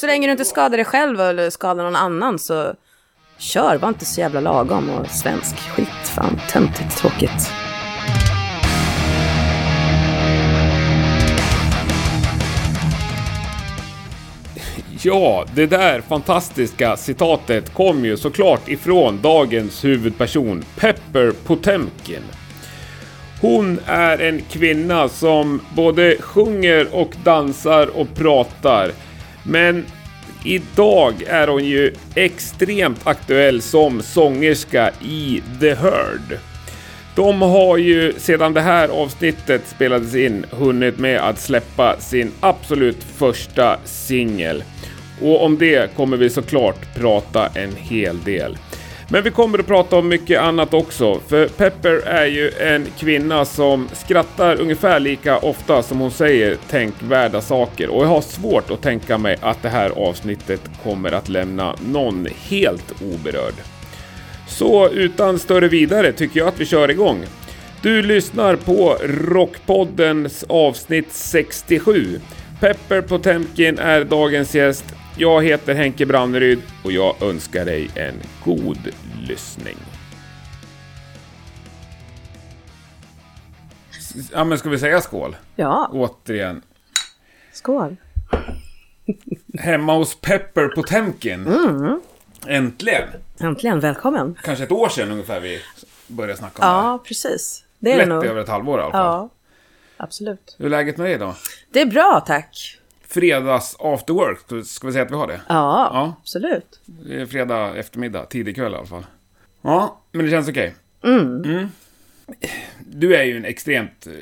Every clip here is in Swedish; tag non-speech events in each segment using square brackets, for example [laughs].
Så länge du inte skadar dig själv eller skadar någon annan så kör, var inte så jävla lagom och svensk. Skit, fan, töntigt, tråkigt. Ja, det där fantastiska citatet kom ju såklart ifrån dagens huvudperson Pepper Potemkin. Hon är en kvinna som både sjunger och dansar och pratar. Men idag är hon ju extremt aktuell som sångerska i The Heard. De har ju sedan det här avsnittet spelades in hunnit med att släppa sin absolut första singel. Och om det kommer vi såklart prata en hel del. Men vi kommer att prata om mycket annat också, för Pepper är ju en kvinna som skrattar ungefär lika ofta som hon säger tänkvärda saker och jag har svårt att tänka mig att det här avsnittet kommer att lämna någon helt oberörd. Så utan större vidare tycker jag att vi kör igång. Du lyssnar på Rockpoddens avsnitt 67. Pepper Potemkin är dagens gäst. Jag heter Henke Branneryd och jag önskar dig en god lyssning. Ja, men ska vi säga skål? Ja, Återigen. skål. Hemma hos Pepper Potemkin. Äntligen! Äntligen, välkommen. Kanske ett år sedan ungefär vi började snacka om det här. Ja, precis. Det är det Lätt nog. över ett halvår i alla fall. Ja, absolut. Hur är läget med dig då? Det är bra, tack. Fredags after work, ska vi säga att vi har det? Ja, Ja. absolut. Det är fredag eftermiddag, tidig kväll i alla fall. Ja, men det känns okej. Mm. Du är ju en extremt eh,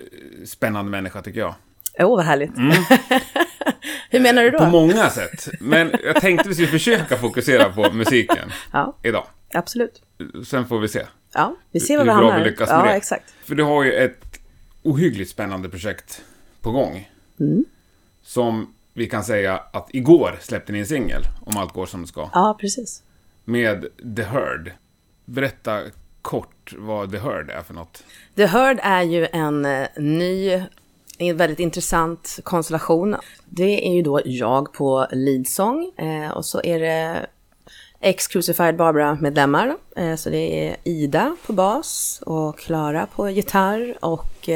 spännande människa tycker jag. Åh, vad härligt. [laughs] Hur menar du Mm. På då? många sätt. Men jag tänkte vi skulle försöka fokusera på musiken [laughs] Ja, idag. absolut. Sen får vi se. Ja, vi ser Hur vi bra hamnar. vi lyckas med ja, det. exakt. För du har ju ett ohyggligt spännande projekt på gång. Som vi kan säga att igår släppte ni en singel, om allt går som det ska. Ja, precis. Med The Heard. Berätta kort vad The Heard är för något. The Heard är ju en eh, ny, en väldigt intressant konstellation. Det är ju då jag på leadsång eh, och så är det ex-Crucified Barbara-medlemmar. Eh, så det är Ida på bas och Klara på gitarr och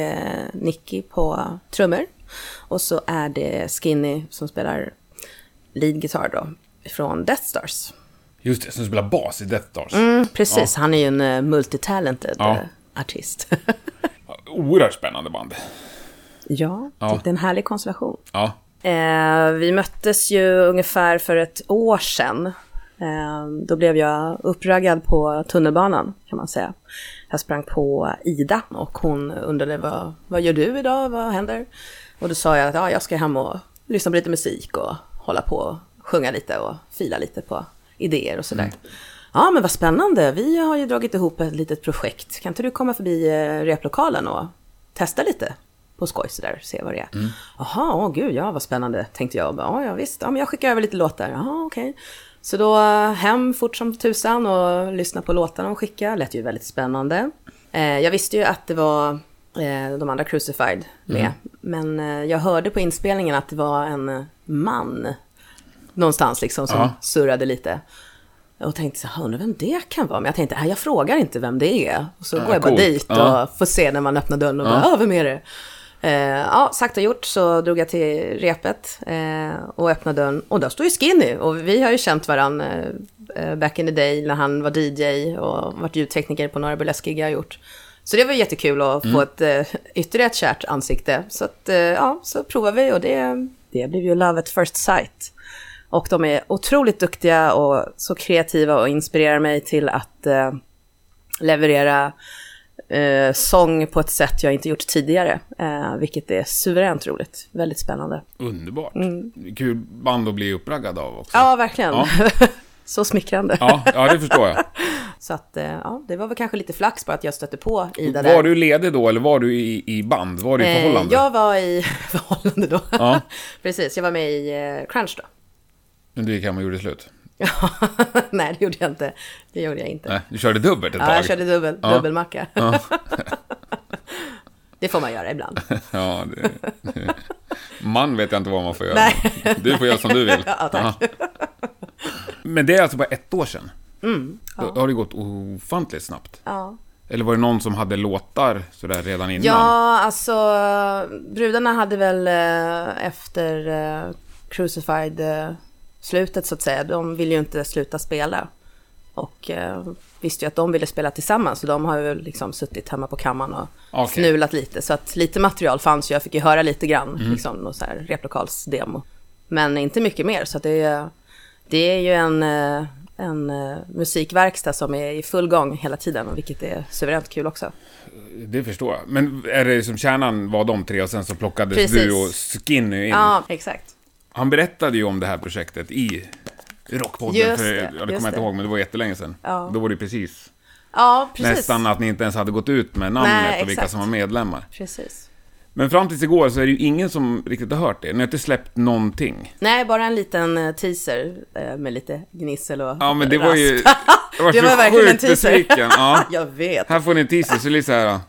Nicky på trummor. Och så är det Skinny som spelar leadgitarr då, från Death Stars. Just det, som spelar bas i Death Stars. Mm, precis, han är ju en uh, multitalented Ja. eh, artist. [laughs] Oerhört spännande band. ja, Ja. det är en härlig konstellation. Ja. Eh, vi möttes ju ungefär för ett år sedan. Eh, då blev jag uppraggad på tunnelbanan kan man säga. Jag sprang på Ida och hon undrade vad, vad gör du idag, vad händer? Och då sa jag att ja, jag ska hem och lyssna på lite musik och hålla på och sjunga lite och fila lite på idéer och sådär. Ja, men vad spännande. Vi har ju dragit ihop ett litet projekt. Kan inte du komma förbi eh, replokalen och testa lite på skoj sådär, se vad det är. Jaha, åh gud, ja vad spännande, tänkte jag. Ja, ja visst, ja, men jag skickar över lite låtar. Jaha, okej. Så då eh, hem fort som tusan och lyssna på låtarna de skickade. Lät ju väldigt spännande. Eh, jag visste ju att det var eh, de andra Crucified med. Men eh, jag hörde på inspelningen att det var en eh, man någonstans liksom som Ja. surrade lite. Och tänkte så här, undrar vem det kan vara. Men jag tänkte, "Nej, jag frågar inte vem det är. Och så Ja, går jag bara coolt. dit och Ja. får se när man öppnar dörren och Ja. bara, vem är det? Eh, ja, sagt och gjort så drog jag till repet eh, och öppnade dörren. Och där står ju Skinny. Och vi har ju känt varandra eh, back in the day när han var DJ och varit ljudtekniker på några burleskgig jag har gjort. Så det var jättekul att få ett eh, ytterligare ett kärt ansikte. Så att, eh, ja, så provade vi och det, det blev ju love at first sight. Och de är otroligt duktiga och så kreativa och inspirerar mig till att eh, leverera eh, sång på ett sätt jag inte gjort tidigare. Eh, vilket är suveränt roligt. Väldigt spännande. Underbart. Kul band att bli uppraggad av också. Mm. Ja, verkligen. Ja. [laughs] så smickrande. Ja, ja, det förstår jag. [laughs] Så att, eh, ja, det var väl kanske lite flax bara att jag stötte på Ida där. Var du ledig då, eller var du i, i band? Var du i Eh, förhållande? jag var i [laughs] förhållande då. Ja. Precis, jag var med i eh, Crunch då. Men du gick hem och gjorde slut? [laughs] Nej, det gjorde jag inte. Det gjorde jag inte. Nej, du körde dubbelt ett Ja, tag? jag körde dubbel, Ja. dubbelmacka. [laughs] det får man göra ibland. [laughs] Ja, det, Man vet jag inte vad man får göra. Nej. Du får göra som du vill. Ja, tack. Ja. Men det är alltså bara ett år sedan. Mm, Då har det gått ofantligt snabbt. Ja. Eller var det någon som hade låtar sådär redan innan? Ja, alltså brudarna hade väl eh, efter eh, Crucified-slutet så att säga, de ville ju inte sluta spela. Och eh, visste ju att de ville spela tillsammans, så de har ju liksom suttit hemma på kammaren och Okej. fnulat lite. Så att lite material fanns ju, jag fick ju höra lite grann, Mm. liksom någon så här replokalsdemo. Men inte mycket mer, så att det, är- det är ju en, eh, en eh, musikverkstad som är i full gång hela tiden, vilket är suveränt kul också. Det förstår jag. Men är det som kärnan var de tre och sen så plockades Precis. du och Skinny in? Ja, exakt. Han berättade ju om det här projektet i Rockpodden. Just för, det, ja, det kommer jag inte det. ihåg, men det var jättelänge sedan. Ja. Då var det precis, Ja, precis. nästan att ni inte ens hade gått ut med namnet Nej, och vilka som var medlemmar. Precis. Men fram tills igår så är det ju ingen som riktigt har hört det. Ni har inte släppt någonting. Nej, bara en liten eh, teaser eh, med lite gnissel och Ja, men det var ju... rasp. Jag var, [laughs] Det var verkligen en teaser. besviken. Ja. [laughs] Jag vet. Här får ni en teaser, så så här... Så här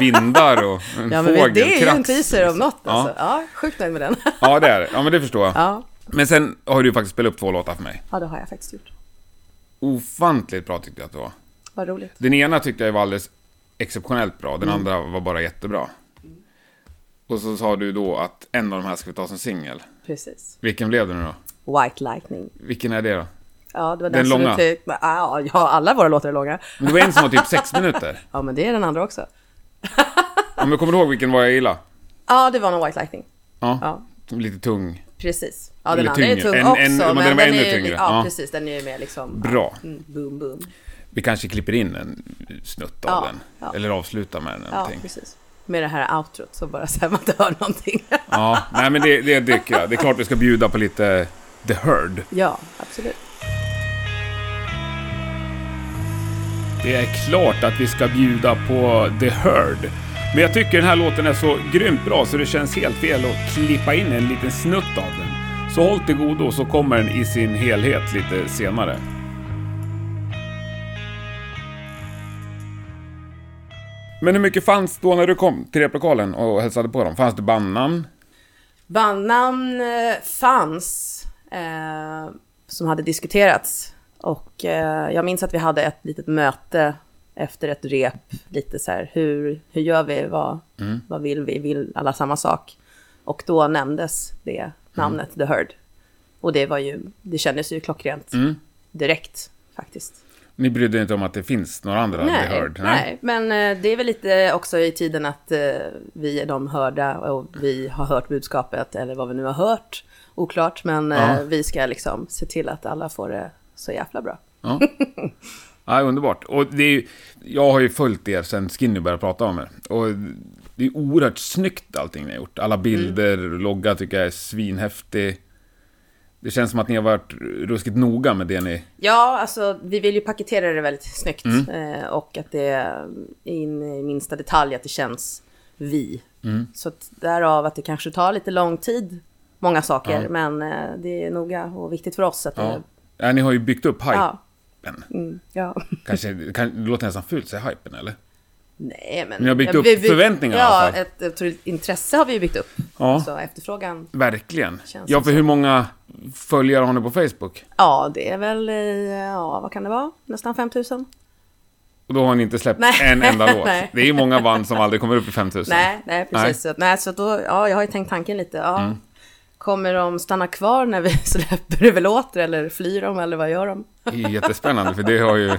vindar och en [laughs] Ja, men fågel. det är ju en teaser om något Ja. alltså. Ja, sjukt nöjd med den. [laughs] Ja, det är det. Ja, men det förstår jag. Ja. Men sen har du faktiskt spelat upp två låtar för mig. ja, det har jag faktiskt gjort. Ofantligt bra tyckte jag att det var. Vad roligt. Den ena tyckte jag var alldeles exceptionellt bra, den andra var bara jättebra. Och så sa du då att en av de här ska vi ta som singel. Precis. Vilken blev det nu då? White Lightning. Vilken är det då? Ja, det var den, Den långa? du tyck- Ja, ja, alla våra låtar är långa. Men det var en som var typ sex minuter. [laughs] Ja, men det är den andra också. Om du kommer ihåg vilken var jag gillar? Ja, det var nog White Lightning. Ja, Ja, lite tung. precis. Ja, den andra är tung En- också. en- men men den var den ännu är ju, tyngre. Ja, Ja. precis. Den är ju mer liksom... Bra. Mm, boom, boom. Vi kanske klipper in en snutt av Ja, den. ja. Eller avslutar med den eller Ja, någonting. precis. Med det här outrot, så bara så här man inte hör någonting. Ja, nej men det, det tycker jag. Det är klart vi ska bjuda på lite The Heard. ja, absolut. Det är klart att vi ska bjuda på The Heard. Men jag tycker den här låten är så grymt bra så det känns helt fel att klippa in en liten snutt av den. Så håll till godo så kommer den i sin helhet lite senare. Men hur mycket fanns då när du kom till replokalen och hälsade på dem? Fanns det bandnamn? Bandnamn eh, fanns eh, som hade diskuterats. Och eh, jag minns att vi hade ett litet möte efter ett rep. Lite så här, hur, hur gör vi? Vad, vad vill vi? Vill alla samma sak? Och då nämndes det namnet, The Heard. Och det var ju, det kändes ju klockrent direkt faktiskt. Ni brydde er inte om att det finns några andra The Heard? nej, men eh, det är väl lite också i tiden att eh, vi är de hörda och vi har hört budskapet eller vad vi nu har hört. Oklart, men eh, Ja. vi ska liksom se till att alla får det så jävla bra. Ja. ja, underbart. Och det är jag har ju följt er sen Skinny började prata om er. Och det är oerhört snyggt allting ni har gjort. Alla bilder, logga tycker jag är svinhäftig. Det känns som att ni har varit ruskigt noga med det ni... Ja, alltså vi vill ju paketera det väldigt snyggt Mm. eh, och att det är in i minsta detalj att det känns vi. Mm. Så att därav att det kanske tar lite lång tid, många saker, Ja. men eh, det är noga och viktigt för oss att Ja. det... ja, ni har ju byggt upp hypen. Ja. Mm, ja. [laughs] Kanske, kan, det låter nästan fult att säga hypen, eller? Nej, men... Ni har byggt Ja, upp vi- vi- förväntningar i alla Ja, fall. ett otroligt intresse har vi ju byggt upp. Ja. Så efterfrågan, Verkligen. Ja, för så. hur många följare har ni på Facebook? ja det är väl, ja vad kan det vara? Nästan 5000? Och då har ni inte släppt Nej. en enda [laughs] låt. Det är ju många band som aldrig kommer upp i 5000. Nej, nej precis. Nej. Så, nej, så då, ja, jag har ju tänkt tanken lite. Ja, Mm. Kommer de stanna kvar när vi [laughs] släpper det väl åter eller flyr de eller vad gör de? Det är jättespännande, för det har ju... [laughs]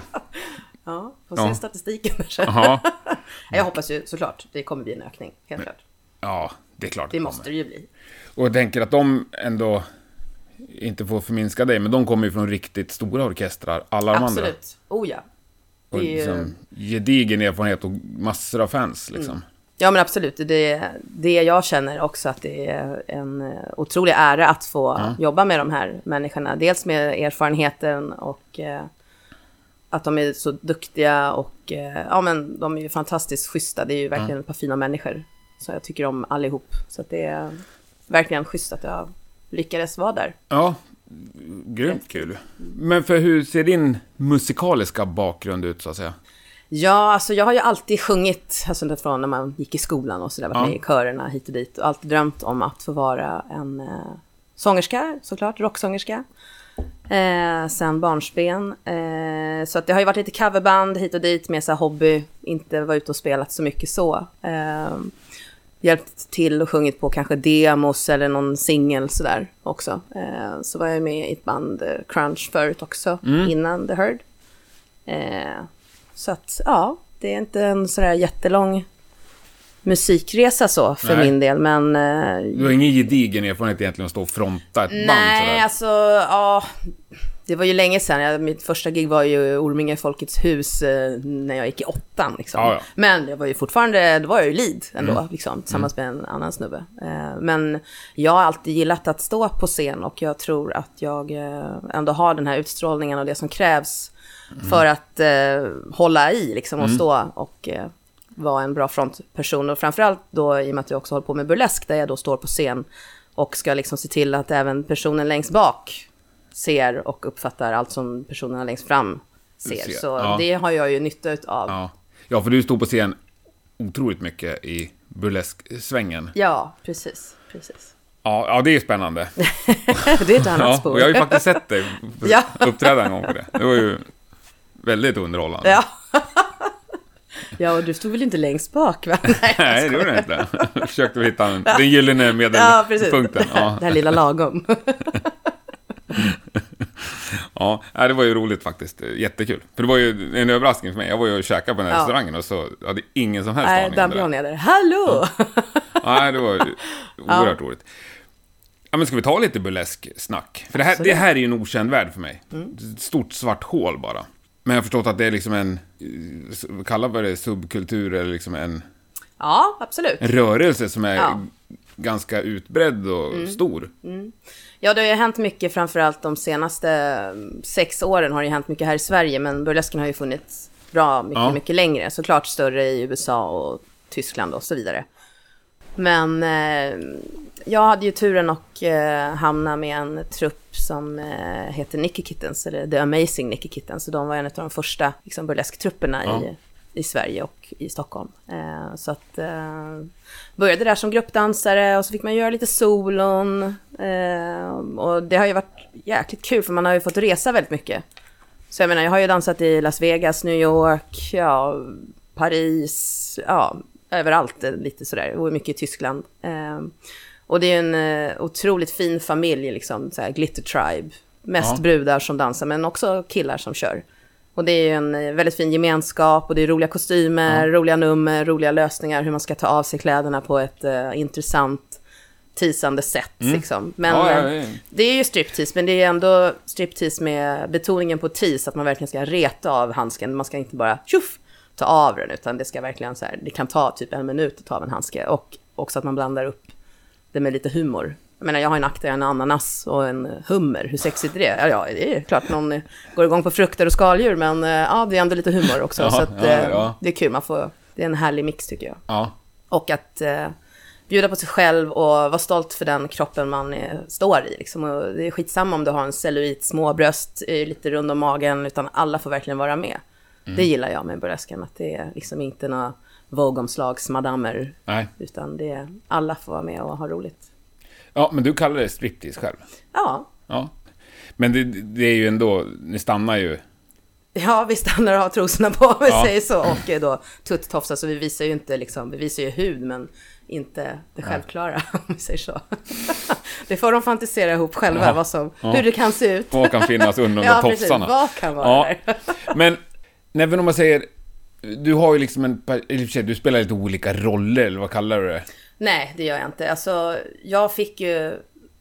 Ja, får se Ja. statistiken kanske. Jaha. [laughs] Jag hoppas ju såklart, det kommer bli en ökning, helt klart. Ja, det är klart Det kommer. måste det ju bli. Och jag tänker att de ändå, inte får förminska dig, men de kommer ju från riktigt stora orkestrar, alla de andra. Absolut. Oh ja. Det Och liksom, gedigen erfarenhet och massor av fans liksom. Ja men absolut, det, det jag känner också att det är en eh, otrolig ära att få jobba med de här människorna. Dels med erfarenheten och eh, att de är så duktiga och eh, ja men de är ju fantastiskt schyssta. Det är ju verkligen ett par fina människor. Så jag tycker om allihop. Så det är verkligen schysst att jag lyckades vara där. Ja, grymt kul. Men för hur ser din musikaliska bakgrund ut så att säga? Ja, alltså jag har ju alltid sjungit, alltså från när man gick i skolan och sådär, varit Ja. med i körerna hit och dit och alltid drömt om att få vara en eh, sångerska, såklart, rocksångerska. Eh, sen barnsben. Eh, så att det har ju varit lite coverband hit och dit med så hobby, inte varit ute och spelat så mycket så. Eh, hjälpt till och sjungit på kanske demos eller någon singel sådär också. Eh, så var jag med i ett band, eh, Crunch, förut också, innan The Heard. Så att, ja, det är inte en sådär jättelång musikresa så för Nej. min del, men... Eh, Du har ingen gedigen erfarenhet egentligen att stå och fronta ett band nej, alltså, ja... Det var ju länge sedan. Jag, mitt första gig var ju Orminge Folkets hus eh, när jag gick i åttan. Liksom. Ja, ja. Men jag var ju fortfarande, då var jag ju lead ändå, liksom, tillsammans med en annan snubbe. Eh, men jag har alltid gillat att stå på scen och jag tror att jag eh, ändå har den här utstrålningen och det som krävs för att eh, hålla i liksom, och stå och eh, vara en bra frontperson. Och framförallt då i och med att jag också håller på med burlesk där jag då står på scen och ska liksom se till att även personen längst bak ser och uppfattar allt som personerna längst fram ser. Ser, Så ja. det har jag ju nytta av. Ja. ja, för du stod på scen otroligt mycket i burlesk-svängen. Ja, precis. precis. Ja, ja, det är spännande. [laughs] det är ett annat Ja, spår. och jag har ju faktiskt sett dig [laughs] uppträda en gång på det. Det var ju väldigt underhållande. Ja. [laughs] ja, och du stod väl inte längst bak, va? [laughs] Nej, Nej, det gjorde jag inte. Jag försökte hitta en, den gyllene Ja, medelpunkten. Ja, Det här lilla lagom. [laughs] ja, det var ju roligt faktiskt. Jättekul. För det var ju en överraskning för mig. Jag var ju och käkade på den här Ja. restaurangen och så hade ingen som helst Nej, aning där om det. ner där. Hallå! Nej, det var oerhört roligt. Ja, men ska vi ta lite burlesk-snack? För det här, det här är ju en okänd värld för mig. Mm. Ett stort svart hål bara. Men jag har förstått att det är liksom en, eh, kallar vi det subkultur eller liksom en, Ja, absolut. en rörelse som är Ja. Mm. ganska utbredd och stor. Ja, det har ju hänt mycket, framförallt de senaste mm, sex åren har det ju hänt mycket här i Sverige, men burlesken har ju funnits bra mycket, Ja. mycket längre. Såklart större i USA och Tyskland och så vidare. Men eh, jag hade ju turen att eh, hamna med en trupp som eh, heter Nicky Kittens, eller The Amazing Nicky Kittens. Så de var en av de första liksom, burlesktrupperna Ja. i, i Sverige och i Stockholm. Så att började där som gruppdansare och så fick man göra lite solon. Och det har ju varit jäkligt kul för man har ju fått resa väldigt mycket. Så jag menar, jag har ju dansat i Las Vegas, New York, ja, Paris, ja, överallt eh, lite sådär. Och mycket i Tyskland. Eh, och det är en eh, otroligt fin familj, liksom, så här, Glitter Tribe. Mest Ja. brudar som dansar, men också killar som kör. Och det är en eh, väldigt fin gemenskap och det är roliga kostymer, roliga nummer, roliga lösningar, hur man ska ta av sig kläderna på ett eh, intressant, tisande sätt. Liksom. Men Ja, ja, ja. det är ju striptease, men det är ändå striptease med betoningen på tease, att man verkligen ska reta av handsken. Man ska inte bara tjoff, ta av den, utan det ska verkligen så här, det kan ta typ en minut att ta av en handske. Och också att man blandar upp det med lite humor. Jag menar, jag har en akta, en ananas och en hummer. Hur sexigt är det? Ja, ja, det är klart någon går igång på frukter och skaldjur, men eh, ja, det är ändå lite humor också. Ja, så att, ja, eh, ja. det är kul, man får, det är en härlig mix tycker jag. Ja. Och att eh, bjuda på sig själv och vara stolt för den kroppen man eh, står i. Liksom. Och det är skitsamma om du har en cellulit, små bröst, eh, lite rund om magen, utan alla får verkligen vara med. Mm. Det gillar jag med burlesken, att det är liksom inte några Vogue-omslagsmadammer, Nej. utan det är, alla får vara med och ha roligt. Ja, men du kallar det striptease själv. Ja, Ja. Men det, det är ju ändå, ni stannar ju... Ja, vi stannar och har trosorna på, om vi Ja. säger så. Och då tutt-tofsar, så vi visar ju inte liksom, vi visar ju hud, men inte det självklara, [laughs] om vi säger så. [laughs] det får de fantisera ihop själva, Ja. vad som, Ja. hur det kan se ut. Vad kan finnas under de [laughs] ja, där precis. tofsarna? Vad kan vara där? Men, även om man säger... Du har ju liksom en... Eller du spelar lite olika roller, eller vad kallar du det? Nej, det gör jag inte. Alltså, jag fick ju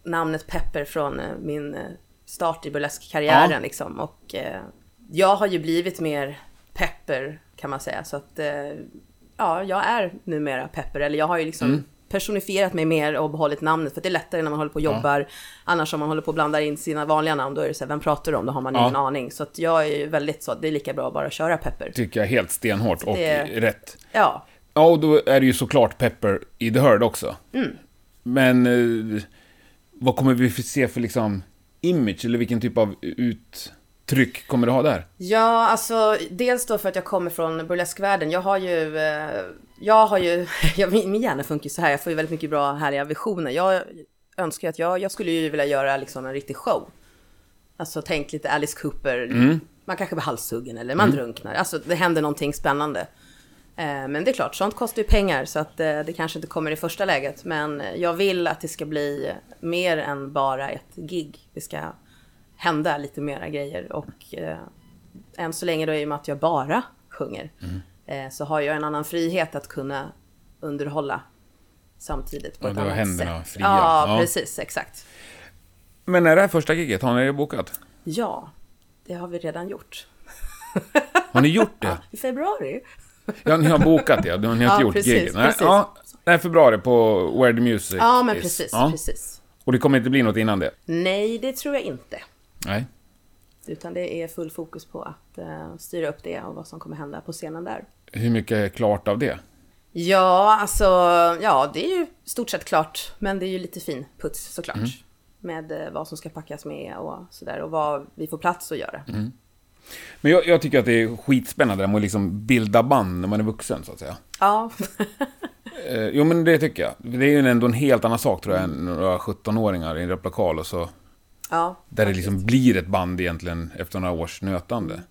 namnet Pepper från eh, min eh, start i burleskkarriären Ja. liksom. Och eh, jag har ju blivit mer Pepper, kan man säga. Så att, eh, ja, jag är numera Pepper. Eller jag har ju liksom Mm. Personifierat mig mer och behållit namnet. För det är lättare när man håller på och jobbar. Annars om man håller på och blandar in sina vanliga namn, då är det så här, vem pratar du om? Då har man Ja. ingen aning. Så att jag är ju väldigt så, det är lika bra att bara köra Pepper. Tycker jag helt stenhårt och det- rätt. Ja, Ja, och då är det ju såklart Pepper i The Heard också. Mm. Men eh, vad kommer vi se för liksom image, eller vilken typ av tryck kommer du ha där? Ja, alltså dels då för att jag kommer från burleskvärlden. Jag har ju, eh, jag har ju, [laughs] jag, min min hjärna funkar så här, jag får ju väldigt mycket bra härliga visioner. Jag önskar att jag, jag skulle ju vilja göra liksom en riktig show. Alltså tänk lite Alice Cooper, man kanske blir halshuggen eller man drunknar. Alltså det händer någonting spännande. Eh, Men det är klart, sånt kostar ju pengar så att eh, det kanske inte kommer i första läget. Men jag vill att det ska bli mer än bara ett gig. Det ska hända lite mera grejer och eh, än så länge då i och med att jag bara sjunger eh, så har jag en annan frihet att kunna underhålla samtidigt på Ja, ett annat händerna sätt. fria. Ja, Ja. precis, exakt. Men är det här första giget? Har ni det bokat? Ja, det har vi redan gjort. [laughs] Har ni gjort det? I februari. Ja, ni har bokat det, ni har [laughs] inte Ja, gjort precis, giget. Nej, precis. ja, det är februari på Where the Music Ja, men is. precis, Ja. precis. Och det kommer inte bli något innan det? Nej, det tror jag inte. Nej. Utan det är full fokus på att eh, styra upp det och vad som kommer hända på scenen där. Hur mycket är klart av det? Ja, alltså, ja, det är ju stort sett klart. Men det är ju lite fin puts såklart. Mm. Med eh, vad som ska packas med och sådär. Och vad vi får plats att göra. Mm. Men jag, jag tycker att det är skitspännande det med att liksom bilda band när man är vuxen, så att säga. Ja, [laughs] Eh, jo, men det tycker jag. Det är ju ändå en helt annan sak, tror jag, än några 17-åringar i en replokal och så... ja. Där det liksom blir ett band egentligen efter några års nötande.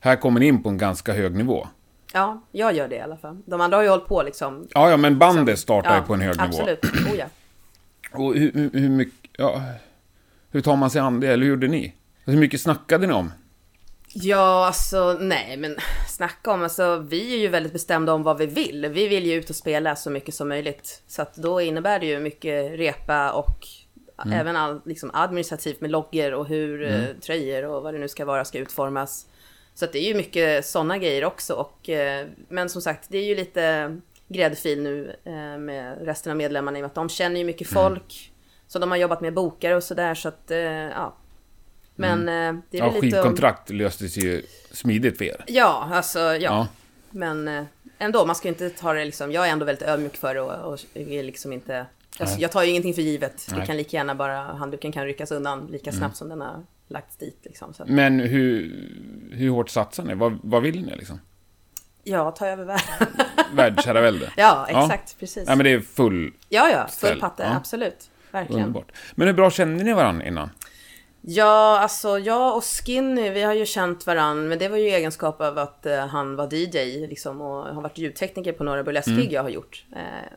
Här kommer ni in på en ganska hög nivå. Ja, jag gör det i alla fall. De andra har ju hållit på liksom. Ja, ja, men bandet startar ju Ja, på en hög nivå. Absolut, oh ja. Och hur, hur, hur mycket... Ja, hur tar man sig an det? Eller hur gjorde ni? Hur mycket snackade ni om? Ja, alltså nej, men [laughs] snacka om, alltså vi är ju väldigt bestämda om vad vi vill. Vi vill ju ut och spela så mycket som möjligt. Så att då innebär det ju mycket repa och även all, liksom administrativt med loggor och hur eh, tröjor och vad det nu ska vara ska utformas. Så att det är ju mycket sådana grejer också. Och, eh, men som sagt, det är ju lite gräddfil nu eh, med resten av medlemmarna i och med att de känner ju mycket folk. Så de har jobbat med bokare och sådär så att, eh, ja. Men eh, det är Ja, lite... om- skivkontrakt löstes ju smidigt för er. Ja, alltså ja. Ja. Men ändå, man ska ju inte ta det liksom. Jag är ändå väldigt ödmjuk för det och, och vill liksom inte... Jag, jag tar ju ingenting för givet. Det Nej. kan lika gärna bara, handduken kan ryckas undan lika snabbt som den har lagts dit liksom. Så att, Men hur, hur hårt satsar ni? Vad, vad vill ni liksom? ja, ta över världen. [laughs] Världsherravälde? ja, exakt, precis. Ja, men det är full... Ja, ja, full patte, Ja. absolut. Verkligen. Underbart. Men hur bra kände ni varandra innan? Ja, alltså jag och Skinny, vi har ju känt varann, men det var ju egenskap av att eh, han var DJ liksom och har varit ljudtekniker på några burleskgig Mm. jag har gjort. Eh,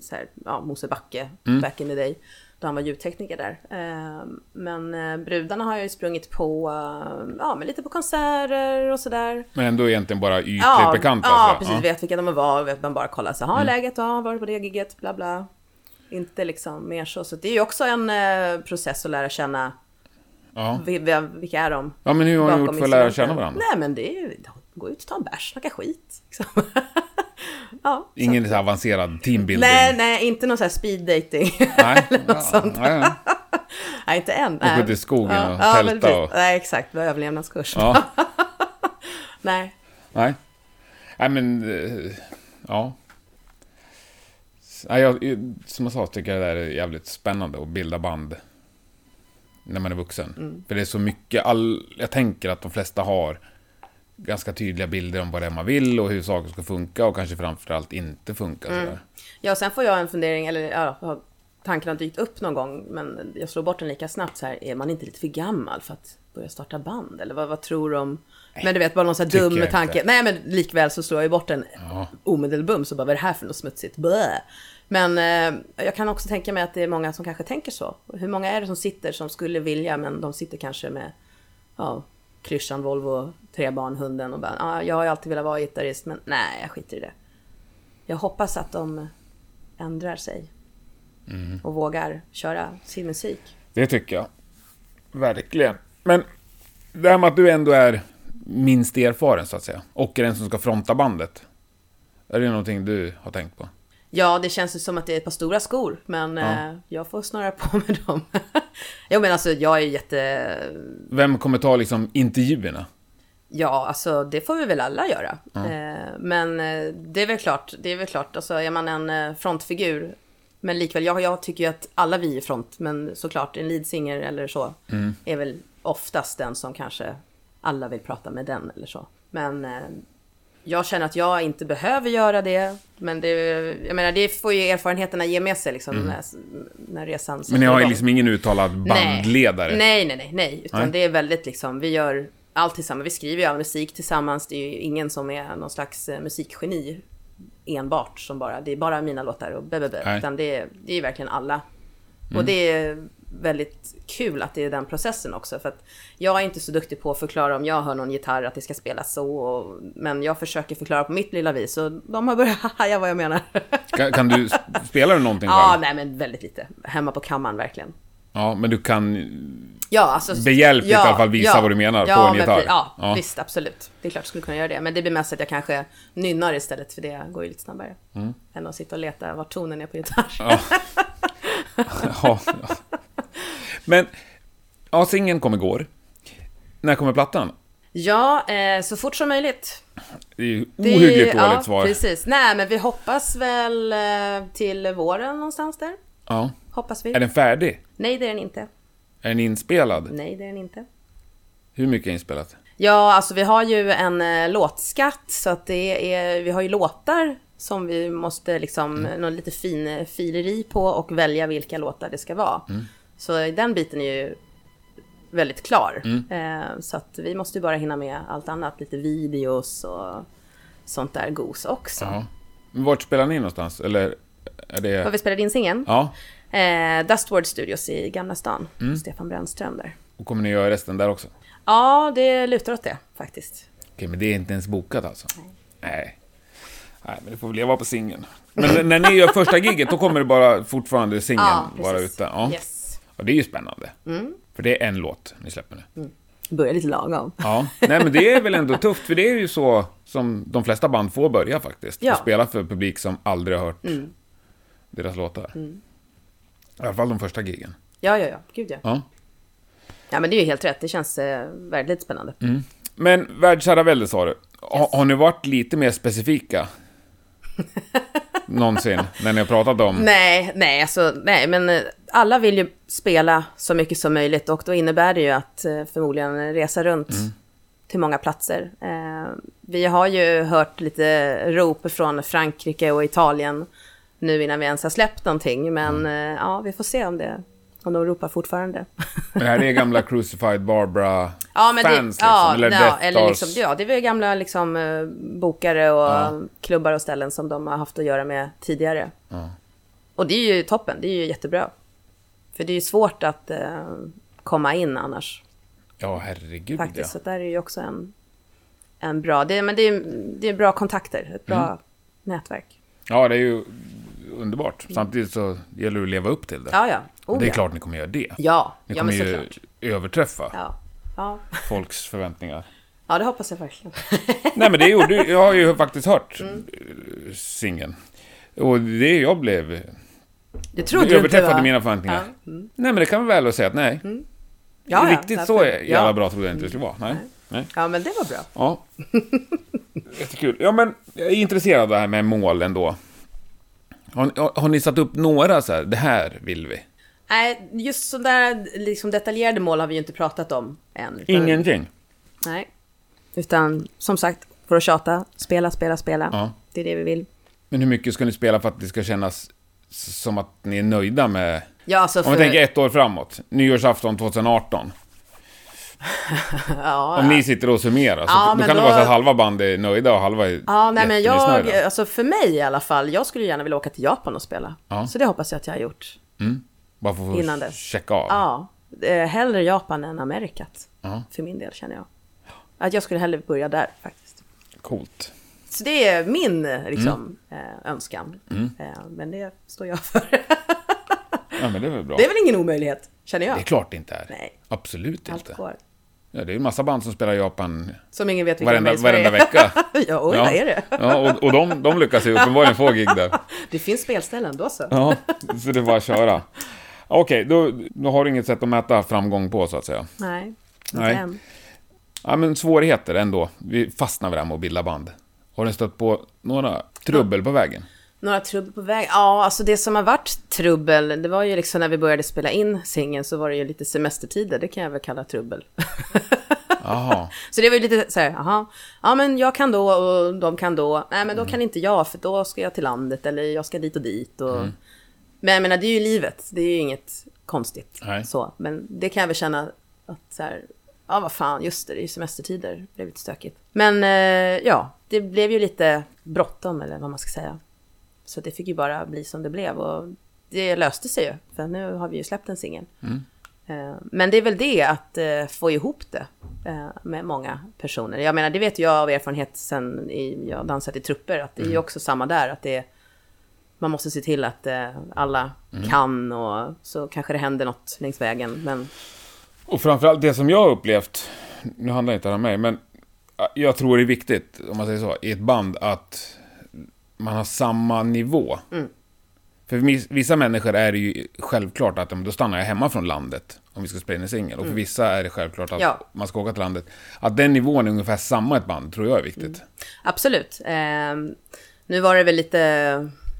så här, ja, Mosebacke, Mm. back in the day, då han var ljudtekniker där. Eh, men eh, brudarna har jag ju sprungit på, eh, ja men lite på konserter och sådär. Men ändå egentligen bara ytligt Ja, bekanta? ja sådär. precis, vet vilka de var, vet man bara kollar så, har Mm. läget, ja, varit på det giget, bla bla. Inte liksom mer så, så det är ju också en eh, process att lära känna Ja. vi- vi- vilka är de? ja, men hur har ni gjort för att lära känna varandra? Nej men det är ju, gå ut och ta en bärs, snacka skit. Liksom. [laughs] ja, så. Ingen så avancerad teambuilding? Nej, nej, inte någon sån här speed dating. [laughs] Nej. något sånt. Nej, nej. [laughs] nej, inte än. Nej. ut i skogen ja, och ja, tälta och- Nej, exakt. Det var överlevnadskurs. Ja. [laughs] nej. Nej. Nej, men... eh, Ja. Nej, jag, som jag sa tycker jag det där är jävligt spännande att bilda band. När man är vuxen. Mm. För det är så mycket... All, jag tänker att de flesta har ganska tydliga bilder om vad det är man vill och hur saker ska funka och kanske framförallt inte funka. Mm. Sådär. Ja, sen får jag en fundering, eller ja, tanken har dykt upp någon gång, men jag slår bort den lika snabbt så här, är man inte lite för gammal för att börja starta band? Eller vad, vad tror du om... Men du vet, bara någon sån här dum tanke. inte. Nej, men likväl så slår jag ju bort den Ja. omedelbums och bara, vad är det här för något smutsigt? Blä. Men eh, jag kan också tänka mig att det är många som kanske tänker så. Hur många är det som sitter som skulle vilja, men de sitter kanske med ja, klyschan Volvo, tre barn, hunden och bara, ah, jag har ju alltid velat vara gitarrist, men nej, jag skiter i det. Jag hoppas att de ändrar sig och vågar köra sin musik. Det tycker jag. Verkligen. Men det här med att du ändå är minst erfaren, så att säga. Och är den som ska fronta bandet. Är det någonting du har tänkt på? Ja, det känns ju som att det är ett par stora skor, men Ja. eh, jag får snöra på [laughs] med dem. jo, men alltså jag är jätte... Vem kommer ta liksom intervjuerna? Ja, alltså det får vi väl alla göra. Eh, men eh, det är väl klart, det är väl klart, alltså är man en eh, frontfigur, men likväl, jag, jag tycker ju att alla vi är front, men såklart en leadsinger eller så är väl oftast den som kanske alla vill prata med den eller så. Men eh, jag känner att jag inte behöver göra det. Men det, jag menar, det får ju erfarenheterna ge med sig liksom, när, när resan Mm. Men ni har ju liksom ingen uttalad bandledare? Nej, nej, nej, nej. Utan Nej. det är väldigt liksom, vi gör allt tillsammans. Vi skriver ju all musik tillsammans. Det är ju ingen som är någon slags eh, musikgeni enbart som bara, det är bara mina låtar och bebebe. Utan det är, det är ju verkligen alla. Mm. Och det är väldigt kul att det är den processen också. För att jag är inte så duktig på att förklara om jag hör någon gitarr att det ska spelas så. Och, men jag försöker förklara på mitt lilla vis. Och de har börjat [laughs] haja vad jag menar. Kan, kan du, spelar du någonting ja, själv? nej men väldigt lite. Hemma på kammaren verkligen. Ja, men du kan... Ja, alltså... Behjälpligt i alla fall visa vad du menar på en gitarr. Ja, Ja. visst, absolut. Det är klart jag skulle kunna göra det. Men det blir mest att jag kanske nynnar istället, för det går ju lite snabbare. Än att sitta och leta var tonen är på gitarr. Mm. Ja. [laughs] Men, ja, singeln kom igår. När kommer plattan? Ja, eh, så fort som möjligt. Det är ju Det- ohyggligt dåligt ja, svar. precis. Nej, men vi hoppas väl eh, till våren någonstans där. Ja. Hoppas vi. Är den färdig? Nej, det är den inte. Är den inspelad? Nej, det är den inte. Hur mycket är inspelat? Ja, alltså vi har ju en eh, låtskatt så att det är, vi har ju låtar som vi måste liksom, någon lite fin eh, fileri på och välja vilka låtar det ska vara. Så den biten är ju väldigt klar. Eh, så att vi måste ju bara hinna med allt annat, lite videos och sånt där gos också. Ja. Vart spelar ni någonstans? Eller är det... vi spelat in singeln? Ja. Eh, Dustward Studios i Gamla stan. Stefan Brännström där. Och kommer ni göra resten där också? Ja, det lutar åt det faktiskt. Okej, men det är inte ens bokat alltså? Nej. Nej, men det får väl leva på singeln. Men när ni gör första giget, då kommer det bara fortfarande singeln [laughs] Ja, vara precis. ute? Ja. Yes. Och det är ju spännande. För det är en låt ni släpper nu. Börjar lite lagom. Ja, nej men det är väl ändå tufft, för det är ju så som de flesta band får börja faktiskt. Ja. Mm. Och spela för publik som aldrig har hört deras låtar. I alla fall de första gigen. Ja, ja, ja. Gud ja. Ja. Ja, men det är ju helt rätt. Det känns eh, väldigt spännande. Men världsherravälde sa du. Ha, har ni varit lite mer specifika? [laughs] Någonsin, när ni har pratat om... Nej, nej, alltså, nej, men eh, alla vill ju spela så mycket som möjligt och då innebär det ju att eh, förmodligen resa runt till många platser. Eh, vi har ju hört lite rop från Frankrike och Italien nu innan vi ens har släppt någonting, men eh, ja, vi får se om det om de ropar fortfarande. [laughs] Det här är gamla Crucified Barbara Ja, men fans det, liksom, ja, eller ja, eller liksom, ja, det är gamla liksom, eh, bokare och Ja. klubbar och ställen som de har haft att göra med tidigare. Och det är ju toppen, det är ju jättebra. För det är ju svårt att eh, komma in annars, Ja, herregud faktiskt. ja. Så där är ju också en, en bra, det, men det är, det är bra kontakter, ett bra Mm. nätverk. Ja, det är ju underbart. Samtidigt så gäller det att leva upp till det. Ja, ja. Oh, det är ja. klart ni kommer göra det. Ja, Ni ja kommer men ju såklart. överträffa Ja. Ja. [laughs] folks förväntningar. ja, det hoppas jag verkligen. [laughs] Nej, men det gjorde Jag har ju faktiskt hört Mm. eh, singeln. Och det jag blev... Det trodde du inte överträffade va? mina förväntningar. Ja. Mm. Nej, men det kan man väl säga att nej. Ja, ja, Riktigt så jävla ja. bra trodde jag inte det skulle vara. Nej. nej. Ja, men det var bra. Ja. [laughs] Jättekul. Ja, men jag är intresserad av det här med mål ändå. Har, ni- har, ni satt upp några så här, det här vill vi? Nej, just sådär liksom detaljerade mål har vi ju inte pratat om än. Ingenting? Nej. Utan som sagt, för att tjata, spela, spela, spela. Ja. Det är det vi vill. Men hur mycket ska ni spela för att det ska kännas som att ni är nöjda med... Ja, alltså Om för... vi tänker ett år framåt, nyårsafton 2018. [laughs] ja, Om ni sitter och summerar, så Ja, då kan det då- vara så att halva band är nöjda och halva är Ja, nej men jag, alltså för mig i alla fall, jag skulle gärna vilja åka till Japan och spela. Ja. Så det hoppas jag att jag har gjort. Bara för att innan dess. checka av. Ja, eh, hellre Japan än Amerikat. Ja. För min del känner jag. Att jag skulle hellre börja där faktiskt. Coolt. Så det är min liksom, Mm. eh, önskan. Eh, men det står jag för. Ja, men det är väl bra. det är väl ingen omöjlighet, känner jag. Det är klart det inte är. Nej. Absolut Allt inte. går. Ja, det är en massa band som spelar i Japan Som ingen vet vilka varenda, varenda vecka. [laughs] ja, oj, vad är det? Ja, och, och de, de lyckas ju uppenbarligen få gig där. [laughs] Det finns spelställen, då så. Ja, så det är bara att köra. Okej, då, då har du inget sätt att mäta framgång på så att säga. Nej, inte Nej. än. Ja, men svårigheter ändå. Vi fastnar vid det här med att bilda band. Har ni stött på några trubbel på vägen? Några trubbel på väg? Ja, alltså det som har varit trubbel, det var ju liksom när vi började spela in singeln så var det ju lite semestertider, det kan jag väl kalla trubbel. Jaha. [laughs] Så det var ju lite så här, jaha, ja men jag kan då och de kan då, nej men då kan inte jag för då ska jag till landet eller jag ska dit och dit och... Men jag menar det är ju livet, det är ju inget konstigt Nej. så. Men det kan jag väl känna att så här, ja vad fan, just det, det är ju semestertider, det blev lite stökigt. Men eh, ja, det blev ju lite bråttom eller vad man ska säga. Så det fick ju bara bli som det blev och det löste sig ju, för nu har vi ju släppt en singel. Eh, Men det är väl det att eh, få ihop det eh, med många personer. Jag menar, det vet jag av erfarenhet sen i, jag dansat i trupper, att det är ju också samma där, att det är, man måste se till att alla kan och så kanske det händer något längs vägen. Men Och framförallt det som jag har upplevt, nu handlar det inte om mig, men jag tror det är viktigt, om man säger så, i ett band att man har samma nivå. Mm. För vis- vissa människor är det ju självklart att men då stannar jag hemma från landet om vi ska spela in en singel. Och för vissa är det självklart att Mm. Ja. man ska åka till landet. Att den nivån är ungefär samma ett band, tror jag är viktigt. Mm. absolut. Eh, nu var det väl lite,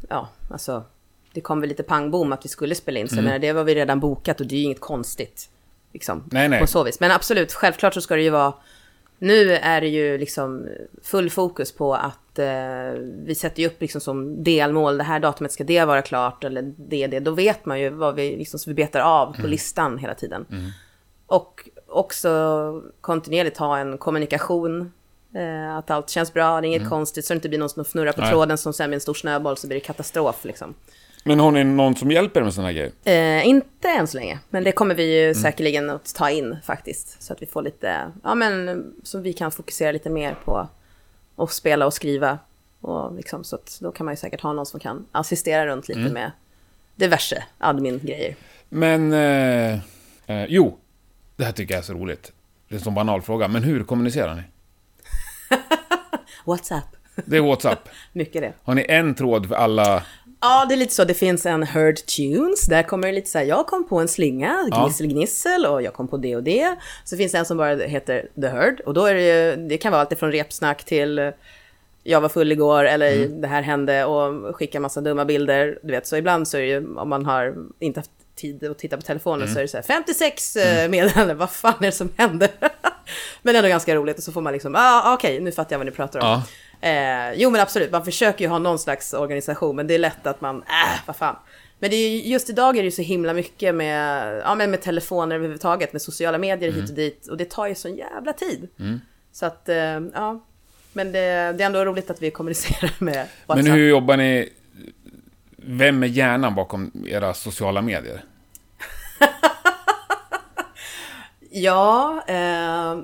ja, alltså, det kom väl lite pang bom att vi skulle spela in. Så jag menar, det var vi redan bokat och det är ju inget konstigt. Liksom, Nej, nej. På så vis. Men absolut, självklart så ska det ju vara... Nu är det ju liksom full fokus på att eh, vi sätter ju upp liksom som delmål, det här datumet ska det vara klart eller det, det. Då vet man ju vad vi, liksom, så vi betar av på listan hela tiden. Och också kontinuerligt ha en kommunikation. Eh, att allt känns bra, det är inget konstigt, så det inte blir någon som fnurrar på Nej. tråden som sen blir en stor snöboll så blir det katastrof. Liksom. Men har ni någon som hjälper er med sådana här grejer? Eh, inte än så länge, men det kommer vi ju säkerligen att ta in faktiskt. Så att vi får lite, ja men så vi kan fokusera lite mer på att spela och skriva. Och liksom, så att då kan man ju säkert ha någon som kan assistera runt lite med diverse admin-grejer. Men, eh, eh, jo, det här tycker jag är så roligt. Det är en sån banal fråga, men hur kommunicerar ni? [laughs] WhatsApp, Det är WhatsApp. [laughs] mycket det. Har ni en tråd för alla? Ja, det är lite så. Det finns en Heard Tunes. Där kommer det lite så här, jag kom på en slinga, gnissel gnissel och jag kom på det och det. Så finns det en som bara heter The Heard. Och då är det ju, det kan vara allt från repsnack till eh, jag var full igår eller Mm. det här hände och skicka massa dumma bilder. Du vet, så ibland så är det ju, om man har inte haft tid att titta på telefonen Mm. så är det så här 56 mm. meddelanden, [laughs] vad fan är det som händer? [laughs] men ändå ganska roligt och så får man liksom, ah, okej, nu fattar jag vad ni pratar om. Ja. Eh, jo men absolut, man försöker ju ha någon slags organisation, men det är lätt att man, äh, vad fan. Men det är ju, just idag är det ju så himla mycket med, ja, men med telefoner överhuvudtaget, med sociala medier Mm. hit och dit. Och det tar ju sån jävla tid. Så att, eh, ja. Men det, det är ändå roligt att vi kommunicerar [laughs] med WhatsApp. Men hur jobbar ni? Vem är hjärnan bakom era sociala medier? [laughs] Ja, eh,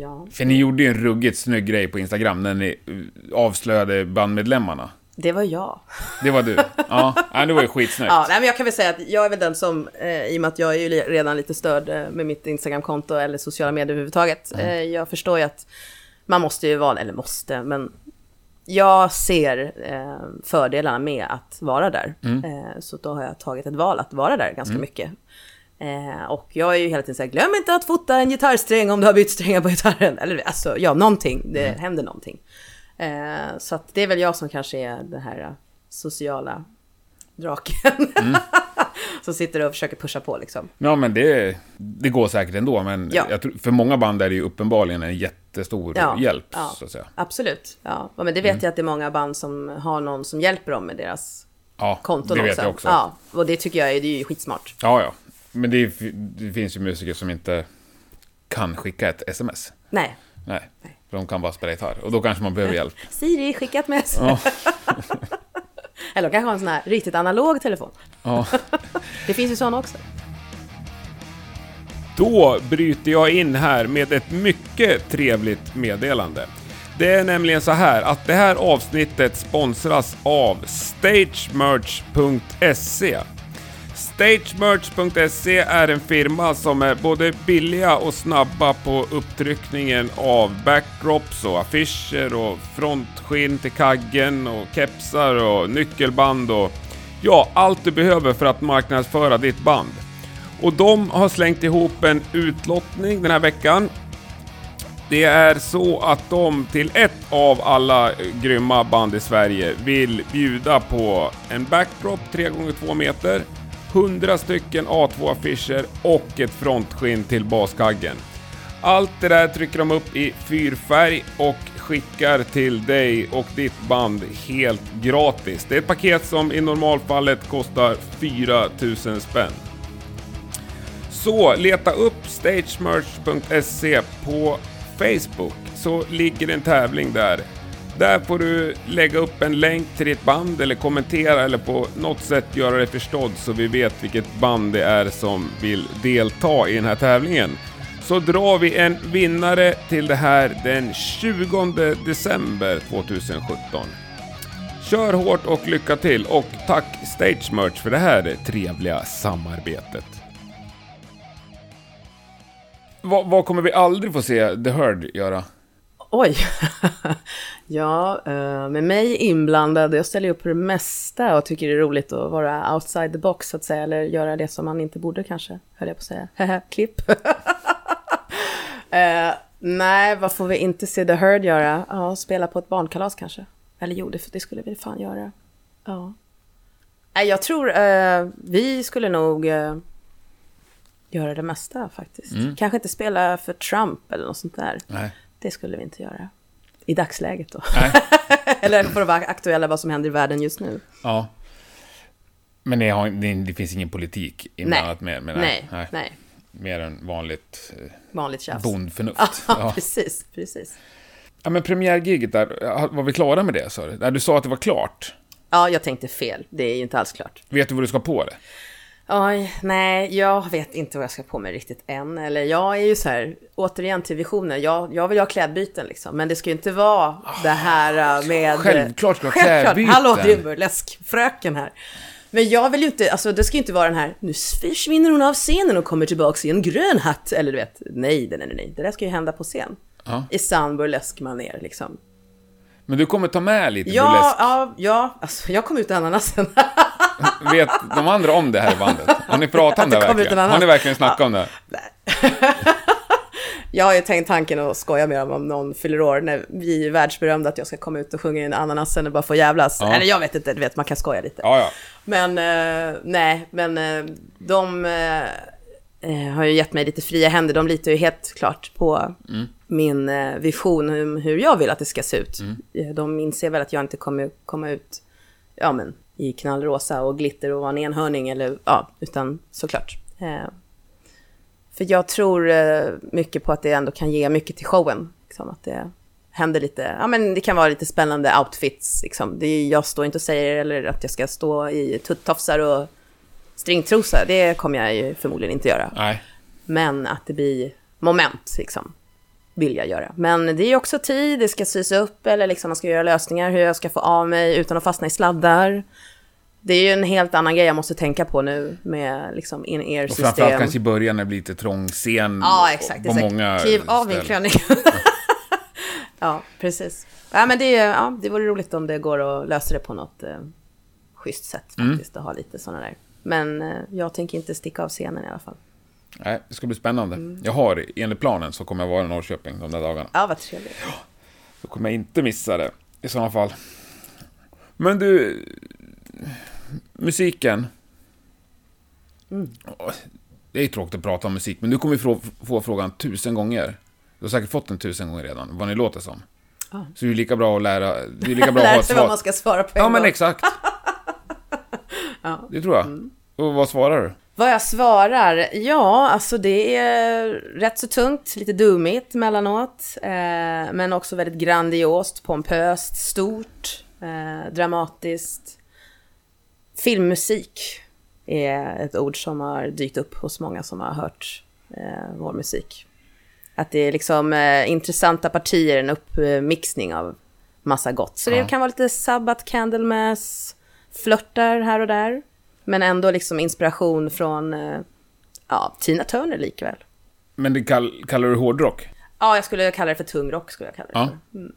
ja, För ni gjorde ju en ruggigt snygg grej på Instagram när ni eh, avslöjade bandmedlemmarna. det var jag. Det var du. [laughs] Ja, det var ju skitsnyggt. Ja, nej, men jag kan väl säga att jag är väl den som, eh, i och med att jag är ju redan lite störd eh, med mitt Instagramkonto eller sociala medier överhuvudtaget. Eh, jag förstår ju att man måste ju vara, eller måste, men jag ser eh, fördelarna med att vara där. Eh, så då har jag tagit ett val att vara där ganska mycket. Eh, och jag är ju hela tiden så här, glöm inte att fota en gitarrsträng om du har bytt strängar på gitarren. Eller alltså, ja, någonting. Det händer någonting. Eh, så att det är väl jag som kanske är den här eh, sociala draken. [laughs] som sitter och försöker pusha på liksom. Ja, men det, det går säkert ändå. Men Ja. tror, för många band är det ju uppenbarligen en jättestor Ja, hjälp, ja. så att säga. Absolut. Ja, men det vet jag att det är många band som har någon som hjälper dem med deras Ja, konton det vet också. jag också. Ja, och det tycker jag är, det är ju skitsmart. Ja, ja. Men det, det finns ju musiker som inte kan skicka ett sms. Nej. Nej, för de kan bara spela gitarr. Och då kanske man behöver hjälp. Siri, skicka ett mess. Ja. [laughs] Eller de kanske har en sån här riktigt analog telefon. Ja. [laughs] Det finns ju sådana också. Då bryter jag in här med ett mycket trevligt meddelande. Det är nämligen så här att det här avsnittet sponsras av StageMerch.se. StageMerch.se är en firma som är både billiga och snabba på upptryckningen av backdrops och affischer och frontskinn till kaggen och kepsar och nyckelband och ja, allt du behöver för att marknadsföra ditt band. Och de har slängt ihop en utlottning den här veckan. Det är så att de till ett av alla grymma band i Sverige vill bjuda på en backdrop 3x2 meter, 100 stycken A2-affischer och ett frontskinn till baskaggen. Allt det där trycker de upp i fyrfärg och skickar till dig och ditt band helt gratis. Det är ett paket som i normalfallet kostar 4000 spänn. Så leta upp stagemerch.se på Facebook så ligger det en tävling där. Där får du lägga upp en länk till ditt band eller kommentera eller på något sätt göra dig förstådd så vi vet vilket band det är som vill delta i den här tävlingen. Så drar vi en vinnare till det här den 20 december 2017. Kör hårt och lycka till och tack Stage Merch för det här trevliga samarbetet. Vad, vad kommer vi aldrig få se The Herd göra? Oj. [laughs] ja, eh, med mig inblandad, jag ställer upp på det mesta och tycker det är roligt att vara outside the box så att säga, eller göra det som man inte borde kanske, höll jag på att säga. [laughs] Klipp. uh, [laughs] nej, vad får vi inte se The Herd göra? Ja, spela på ett barnkalas kanske. Eller jo, det, det skulle vi fan göra. Ja. Nej, jag tror uh, vi skulle nog uh, göra det mesta faktiskt. Mm. Kanske inte spela för Trump eller något sånt där. Nej. Det skulle vi inte göra. I dagsläget då. [laughs] Eller för att vara aktuella vad som händer i världen just nu. Ja. Men det, har, det, det finns ingen politik inblandat med, med nej, nej, nej. Mer än vanligt, eh, vanligt tjafs. bondförnuft. [laughs] Ja, ja, precis, precis. Ja, men premiärgiget där, var vi klara med det? Sa du? du sa att det var klart. Ja, jag tänkte fel. Det är ju inte alls klart. Vet du vad du ska på det? Oj, nej, jag vet inte vad jag ska på mig riktigt än. Eller jag är ju så här, återigen till visioner. Jag, jag vill ha klädbyten liksom. Men det ska ju inte vara oh, det här äh, med... Självklart ska ha [laughs] klädbyten. Hallå, det är burleskfröken här. Men jag vill ju inte, alltså det ska ju inte vara den här, nu försvinner hon av scenen och kommer tillbaka i en grön hatt. Eller du vet, nej, nej, nej, nej. Det där ska ju hända på scen. Ja. I sann burlesk-manér liksom. Men du kommer ta med lite ja, burlesk? Ja, ja, alltså jag kom ut ananasen. [laughs] Vet de andra om det här i bandet? Har ni pratat om det, det verkligen? Har ni verkligen snackat ja. om det? [laughs] jag har ju tänkt tanken att skoja med dem om någon fyller år när vi är världsberömda att jag ska komma ut och sjunga in ananasen och bara få jävlas. Ja. Eller jag vet inte, du vet man kan skoja lite. Ja, ja. Men uh, nej, men uh, de uh, har ju gett mig lite fria händer. De litar ju helt klart på mm. min vision om hur jag vill att det ska se ut. Mm. De inser väl att jag inte kommer komma ut ja, men, i knallrosa och glitter och vara en enhörning eller ja, utan såklart. Eh, för jag tror eh, mycket på att det ändå kan ge mycket till showen. Liksom, att det händer lite, ja men det kan vara lite spännande outfits. Liksom. Det jag står inte och säger eller att jag ska stå i tuttofsar och stringtrosa. Det kommer jag ju förmodligen inte göra. Nej. Men att det blir moment liksom vill jag göra. Men det är också tid, det ska sys upp eller liksom man ska göra lösningar hur jag ska få av mig utan att fastna i sladdar. Det är ju en helt annan grej jag måste tänka på nu med liksom in-ear-system. Och framförallt kanske i början när det blir lite trång scen. Ja, exakt. På exakt. många Kliv av min klänning. [laughs] ja, precis. Ja, men det, ja, det vore roligt om det går att lösa det på något eh, schysst sätt mm. faktiskt. Mm. Att ha lite sådana där. Men eh, jag tänker inte sticka av scenen i alla fall. Nej, det ska bli spännande. Mm. Jag har, enligt planen, så kommer jag vara i Norrköping de där dagarna. Ja, vad trevligt. Då kommer jag inte missa det, i sådana fall. Men du, musiken. Mm. Det är tråkigt att prata om musik, men du kommer få, få frågan tusen gånger. Du har säkert fått den tusen gånger redan, vad ni låter som. Ah. Så det är lika bra att lära... Det är lika bra [laughs] att ha ett svar. vad man ska svara på Ja, gång. men exakt. [laughs] ja. Det tror jag. Mm. Och vad svarar du? Vad jag svarar? Ja, alltså det är rätt så tungt, lite dummigt mellanåt. Eh, men också väldigt grandiost, pompöst, stort, eh, dramatiskt. Filmmusik är ett ord som har dykt upp hos många som har hört eh, vår musik. Att det är liksom eh, intressanta partier, en uppmixning av massa gott. Så ja. det kan vara lite Sabbath, Candlemass, flörtar här och där. Men ändå liksom inspiration från eh, ja, Tina Turner likväl. Men det kall, kallar du hårdrock? Ja, jag skulle kalla det för tungrock. Skulle jag kalla det ja. för. Mm.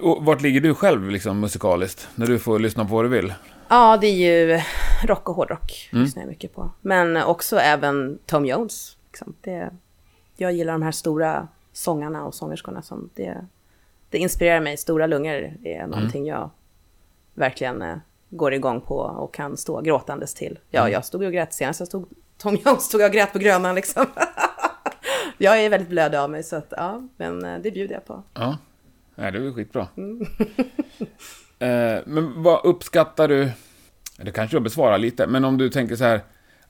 Och vart ligger du själv liksom, musikaliskt? När du får lyssna på vad du vill? Ja, det är ju rock och hårdrock. Mm. lyssnar jag mycket på. Men också även Tom Jones. Liksom. Det, jag gillar de här stora sångarna och sångerskorna. Som det, det inspirerar mig. Stora lungor är någonting mm. jag verkligen eh, går igång på och kan stå gråtandes till. Ja, mm. jag stod och grät senast jag stod, Tom Jones stod jag och grät på Grönan liksom. [laughs] jag är väldigt blöd av mig så att ja, men eh, det bjuder jag på. Ja, det är väl skitbra. eh, [laughs] men vad uppskattar du? Det kanske jag besvarar lite, men om du tänker så här,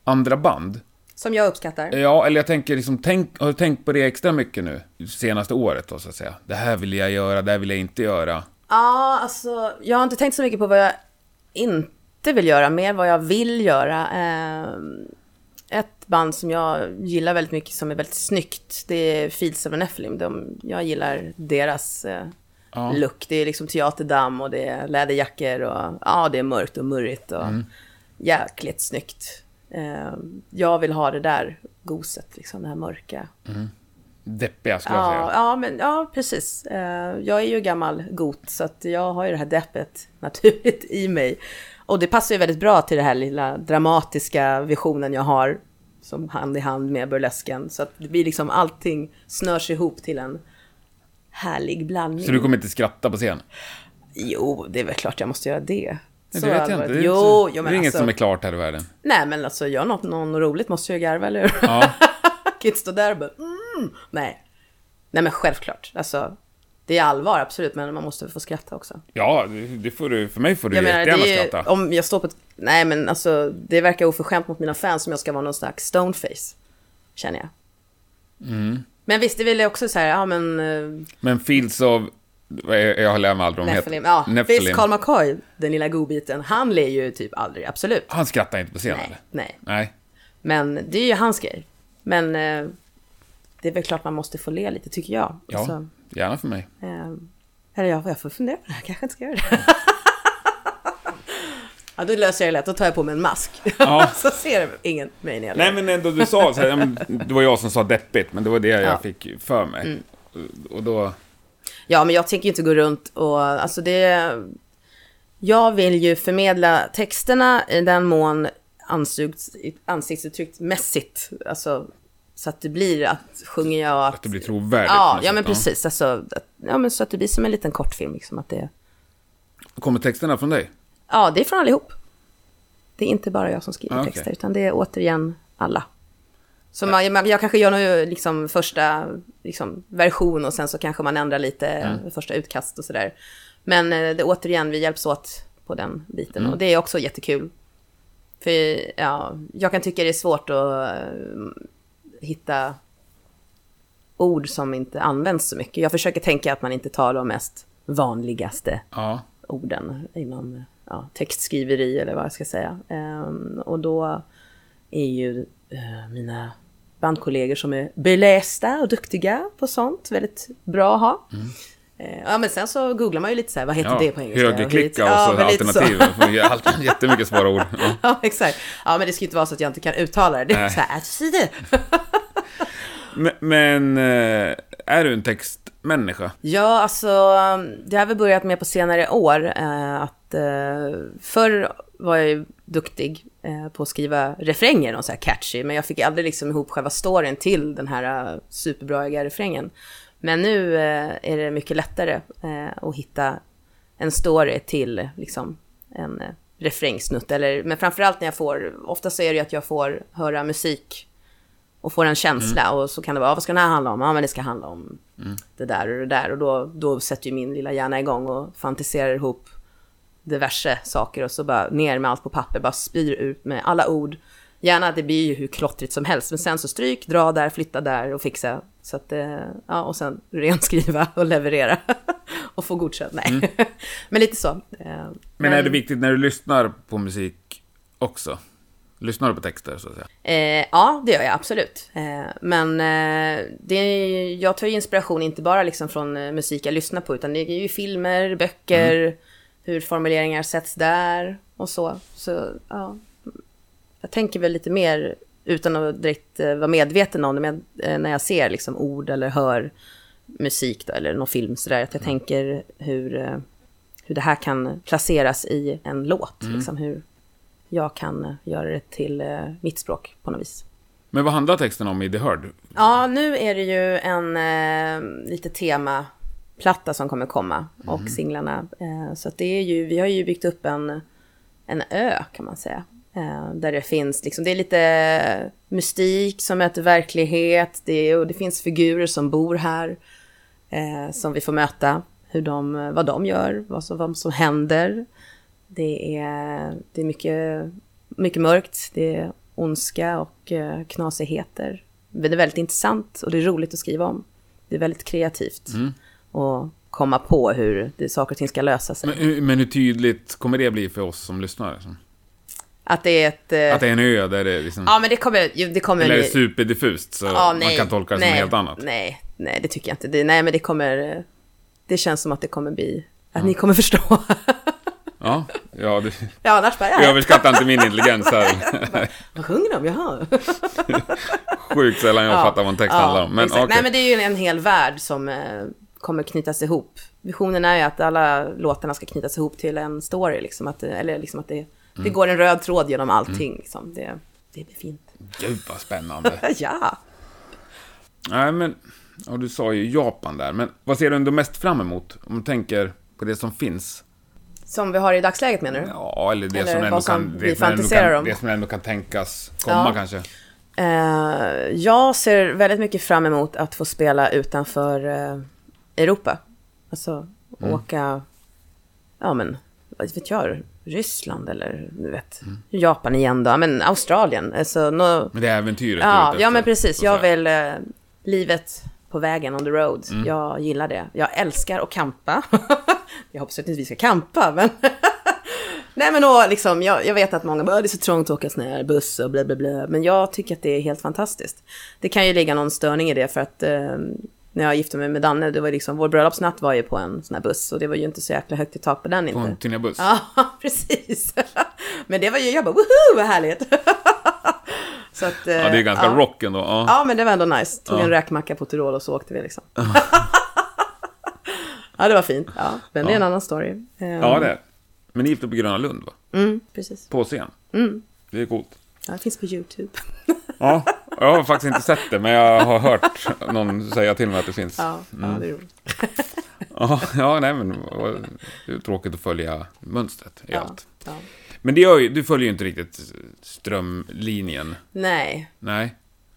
andra band? Som jag uppskattar. Ja, eller jag tänker liksom, tänk, har du tänkt på det extra mycket nu? Senaste året då, så att säga. Det här vill jag göra, det här vill jag inte göra. Ja, alltså jag har inte tänkt så mycket på vad jag inte vill göra, mer vad jag vill göra. Eh, ett band som jag gillar väldigt mycket som är väldigt snyggt, det är Fields of Nephilim. De, jag gillar deras eh, Ja. look. Det är liksom teaterdamm och det är läderjackor och ja, det är mörkt och murrigt och Mm. jäkligt snyggt. Eh, jag vill ha det där goset, liksom det här mörka. Deppiga, skulle jag Ja, säga. ja, men, ja, precis. Eh, jag är ju gammal got, så att jag har ju det här deppet [laughs] naturligt i mig. Och det passar ju väldigt bra till den här lilla dramatiska visionen jag har, som hand i hand med burlesken. Så att det blir liksom allting snörs ihop till en härlig blandning. Så du kommer inte skratta på scen? Jo, det är väl klart jag måste göra det. Det Så vet jag inte. Det är, Jo, så, jo, det är inget alltså, som är klart här i världen. Nej, men alltså gör något, någon roligt måste jag garva, eller hur? Ja, [laughs] kan inte stå där och bara mm. Nej. Nej men självklart. Alltså, det är allvar absolut, men man måste få skratta också. ja det, det får du, för mig får du Jag menar, jättegärna det är, skratta. om jag står på ett... Nej men alltså, det verkar oförskämt mot mina fans som jag ska vara någon slags stoneface. Känner jag. Mm. Men visst, det vill jag också säga, ja men... Uh, Men Fields of... Jag, jag lär mig aldrig om Nephilim. Ja, Nephilim. visst, Carl McCoy, den lilla godbiten, han ler ju typ aldrig, absolut. Han skrattar inte på scen, Nej, nej. Nej. Men det är ju hans grej. Men eh, det är väl klart man måste få le lite, tycker jag. Ja, Alltså, gärna för mig. Eh, eller jag, jag får fundera på det här, kanske inte ska göra det. [laughs] ja, då löser jag det lätt. Då tar jag på mig en mask. Ja. [laughs] så ser ingen mig när Nej, men ändå du sa så här, det var jag som sa deppigt, men det var det jag Ja. Mm. fick för mig. Och då... Ja, men jag tänker ju inte gå runt och... Alltså det... Jag vill ju förmedla texterna i den mån ansikts, ansiktsuttryckt mässigt. Alltså, så att det blir att sjunger jag att... Att det blir trovärdigt. Ja, något ja men sätt, precis. Alltså, att, ja, men så att det blir som en liten kortfilm. Liksom, att det, Kommer texterna från dig? Ja, det är från allihop. Det är inte bara jag som skriver Ah, okej. texter, utan det är återigen alla. Så man, man, jag kanske gör någon liksom, första liksom, version och sen så kanske man ändrar lite Mm. första utkast och sådär. Men eh, det, återigen, vi hjälps åt på den biten Mm. och det är också jättekul. För ja, jag kan tycka det är svårt att eh, hitta ord som inte används så mycket. Jag försöker tänka att man inte tar de mest vanligaste Ja. orden inom ja, textskriveri eller vad jag ska säga. Ehm, och då är ju eh, mina bandkollegor som är belästa och duktiga på sånt väldigt bra att ha. Eh, ja, men sen så googlar man ju lite så här, vad heter Mm. ja. det på engelska? Högerklicka och så ja, lite alternativ. [laughs] Jättemycket svåra ord. Ja. [laughs] Ja, exakt. Ja, men det ska ju inte vara så att jag inte kan uttala det. Det är Nej. så här. [laughs] Men, men eh, är du en textmänniska? Ja, alltså det har vi börjat med på senare år. Eh, att eh, förr var jag ju duktig eh, på att skriva refränger och så här catchy, men jag fick aldrig liksom ihop själva storyn till den här eh, superbraiga refrängen. Men nu eh, är det mycket lättare eh, att hitta en story till liksom en eh, refrängsnutt. Eller, men framförallt när jag får, ofta så är det ju att jag får höra musik och får en känsla och så kan det vara, "Ah, vad ska den här handla om? Ja, men det ska handla om det där och det där och då, då sätter ju min lilla hjärna igång och fantiserar ihop diverse saker och så bara ner med allt på papper, bara spyr ut med alla ord. Gärna, det blir ju hur klottrigt som helst, men sen så stryk, dra där, flytta där och fixa. Så att, eh, ja, och sen renskriva och leverera. [laughs] och få godkänt, nej. [laughs] men lite så. Eh, Men är det viktigt när du lyssnar på musik också? Lyssnar du på texter, så att säga? Eh, ja, det gör jag absolut. Eh, men eh, det jag tar ju inspiration inte bara liksom från eh, musik jag lyssnar på, utan det är ju filmer, böcker, hur formuleringar sätts där och så. Så ja, jag tänker väl lite mer utan att direkt eh, vara medveten om det, men eh, när jag ser liksom ord eller hör musik då, eller någon film sådär, att jag tänker hur, eh, hur det här kan placeras i en låt. Liksom, hur jag kan göra det till mitt språk på något vis. Men vad handlar texten om i The Herd? Ja, nu är det ju en eh, lite temaplatta som kommer komma och singlarna. Eh, så att det är ju, vi har ju byggt upp en, en ö kan man säga. Eh, där det finns, liksom, det är lite mystik som möter verklighet. Det, är, och det finns figurer som bor här. Eh, som vi får möta. Hur de, vad de gör, vad som, vad som händer. Det är, det är mycket, mycket mörkt. Det är ondska och knasigheter. Men det är väldigt intressant och det är roligt att skriva om. Det är väldigt kreativt. Mm. Och komma på hur det, saker och ting ska lösa sig. Men, men hur tydligt kommer det bli för oss som lyssnar? Liksom? Att det är ett... eh, Att det är en ö där det liksom... Ja, men det kommer... Det kommer Eller är det superdiffust så Ja, man kan tolka det nej, som helt annat? Nej, nej, det tycker jag inte. Det, nej, men det kommer... eh, Det känns som att det kommer bli... Att ni kommer förstå. [laughs] Ja, ja det, ja, annars bara... jag Ja, överskattar inte min intelligens här. [laughs] vad sjunger de? Jaha. [laughs] Sjukt sällan jag fattar vad en text handlar om. Men okej. Nej, men det är ju en hel värld som eh, kommer knytas ihop. Visionen är ju att alla låtarna ska knytas ihop till en story, liksom. Att, eller liksom att det, Mm. det går en röd tråd genom allting. Liksom. Det, det blir fint. Gud vad spännande. [laughs] ja. Nej, men... Ja, du sa ju Japan där. Men vad ser du ändå mest fram emot? Om du tänker på det som finns? Som vi har i dagsläget menar du? Ja, eller det Eller som ändå som kan... vi Det fantiserar kan om. det som ändå kan tänkas komma Ja. kanske. Eh, jag ser väldigt mycket fram emot att få spela utanför eh, Europa. Alltså Mm. åka, ja men, vad vet jag, Ryssland eller du vet, Japan igen då, men Australien. Alltså, nå- Men det är äventyret ja, ja men precis, jag vill eh, livet på vägen, on the road. Mm. Jag gillar det. Jag älskar att campa. [laughs] jag hoppas att vi ska campa, men... [laughs] Nej men då, liksom, jag, jag vet att många bara, "Åh, det är så trångt att åka sån här buss och bla bla bla. Men jag tycker att det är helt fantastiskt. Det kan ju ligga någon störning i det för att eh, när jag gifte mig med Danne, det var liksom, vår bröllopsnatt var ju på en sån här buss och det var ju inte så jäkla högt i tak på den På inte. en turnébuss. Ja, [laughs] precis. [laughs] Men det var ju, jag bara, woho, vad härligt. [laughs] så att, eh, Ja, det är ganska ja. rock ändå. Ja. Ja, men det var ändå nice. Tog Ja. en räkmacka på Tyrol och så åkte vi liksom. ja, det var fint. Ja, men det är en annan story. Eh, ja, det är Men ni gifte på Gröna Lund, va? Mm, precis. På scen. Mm. Det är coolt. Ja, det finns på YouTube. Ja, jag har faktiskt inte sett det, men jag har hört någon säga till mig att det finns. Ja, ja det är roligt. Ja, ja nej men det är tråkigt att följa mönstret i Ja, allt. ja. Men det gör ju, du följer ju inte riktigt strömlinjen. Nej, Nej.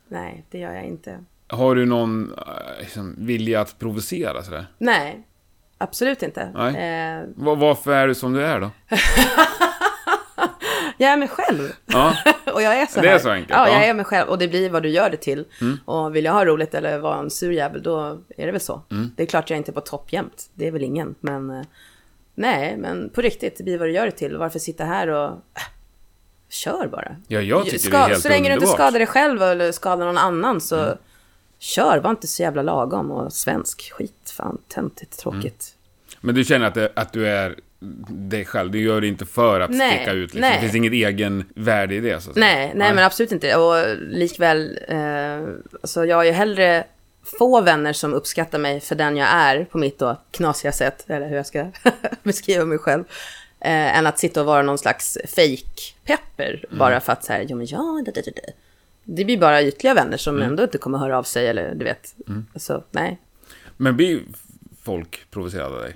nej, det gör jag inte. Har du någon eh, liksom, vilja att provocera sådär? Nej, absolut inte. Nej. Eh, Var, varför är du som du är då? [laughs] jag är mig själv. Ja, [laughs] och jag är så Det är här. så enkelt, Ja, jag ja. är mig själv. Och det blir vad du gör det till. Mm. Och vill jag ha roligt eller vara en sur jävel, då är det väl så. Mm. Det är klart jag inte är på topp jämt. Det är väl ingen. Men eh, nej, men på riktigt, det blir vad du gör det till. Varför sitta här och... Äh, kör bara. ja jag tycker Ska- det är helt så länge du inte underbart. skadar dig själv eller skadar någon annan så Mm. kör. Var inte så jävla lagom och svensk. Skit, fan, töntigt, tråkigt. Men du känner att, det, att du är dig själv? Du gör det inte för att Nej, sticka ut? Liksom. nej. Det finns inget egen värde i det? Så säga. Nej, nej, men absolut inte. Och likväl, eh, alltså jag har ju hellre få vänner som uppskattar mig för den jag är på mitt då knasiga sätt, eller hur jag ska [laughs] beskriva mig själv, eh, än att sitta och vara någon slags fake pepper Mm. bara för att så här, ja men ja, det, det, det, det. Blir bara ytliga vänner som Mm. ändå inte kommer höra av sig, eller du vet. Alltså, nej. Men blir folk provocerade av dig?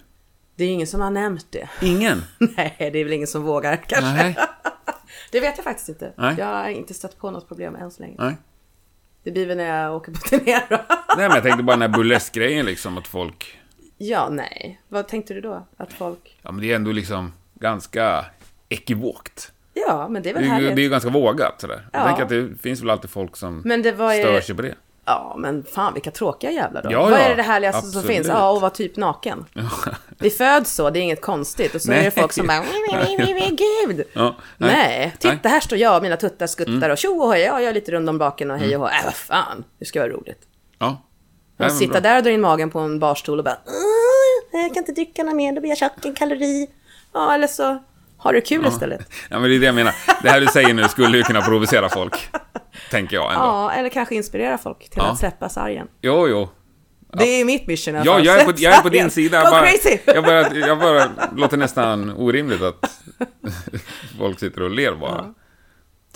Det är ingen som har nämnt det. Ingen? [laughs] Nej, det är väl ingen som vågar kanske. Nej. [laughs] Det vet jag faktiskt inte. Nej. Jag har inte stött på något problem än så länge. Nej. Det blir väl när jag åker på [laughs] turné då. Nej, men jag tänkte bara den här burleskgrejen liksom, att folk... Ja, nej. Vad tänkte du då? Att folk... Ja, men det är ändå liksom ganska ekivokt. Ja, men det är väl är, ju- härligt. det är ju ganska vågat sådär. Jag Ja. tänker att det finns väl alltid folk som Men det var ju... stör sig på det. Ja, men fan vilka tråkiga jävlar då. Ja, Vad ja, är det, det härligaste som absolut. finns? Ja, att vara typ naken. [laughs] Vi föds så, det är inget konstigt. Och så är Nej. det folk som bara... Gud! Ja, Nej, titta nej. Mm. här står jag och mina tuttar skuttar och tjo och hej, ja, jag är lite runt om baken och hej och hå. Äh, vad fan, det ska vara roligt. Ja. Och sitta bra. där och dra in magen på en barstol och bara... "Åh, Jag kan inte dricka något mer, då blir jag tjock, en kalori. Ja, eller så har du kul istället. Ja, men det är det jag menar. Det här du säger nu skulle ju kunna provocera folk. Tänker jag ändå. Ja, eller kanske inspirera folk till Ja. att släppa sargen. Jo, jo. Det är mitt mission i alla Ja, jag är på, jag är på din sida. Jag bara, crazy! jag, bara, jag bara [laughs] låter nästan orimligt att [laughs] folk sitter och ler bara.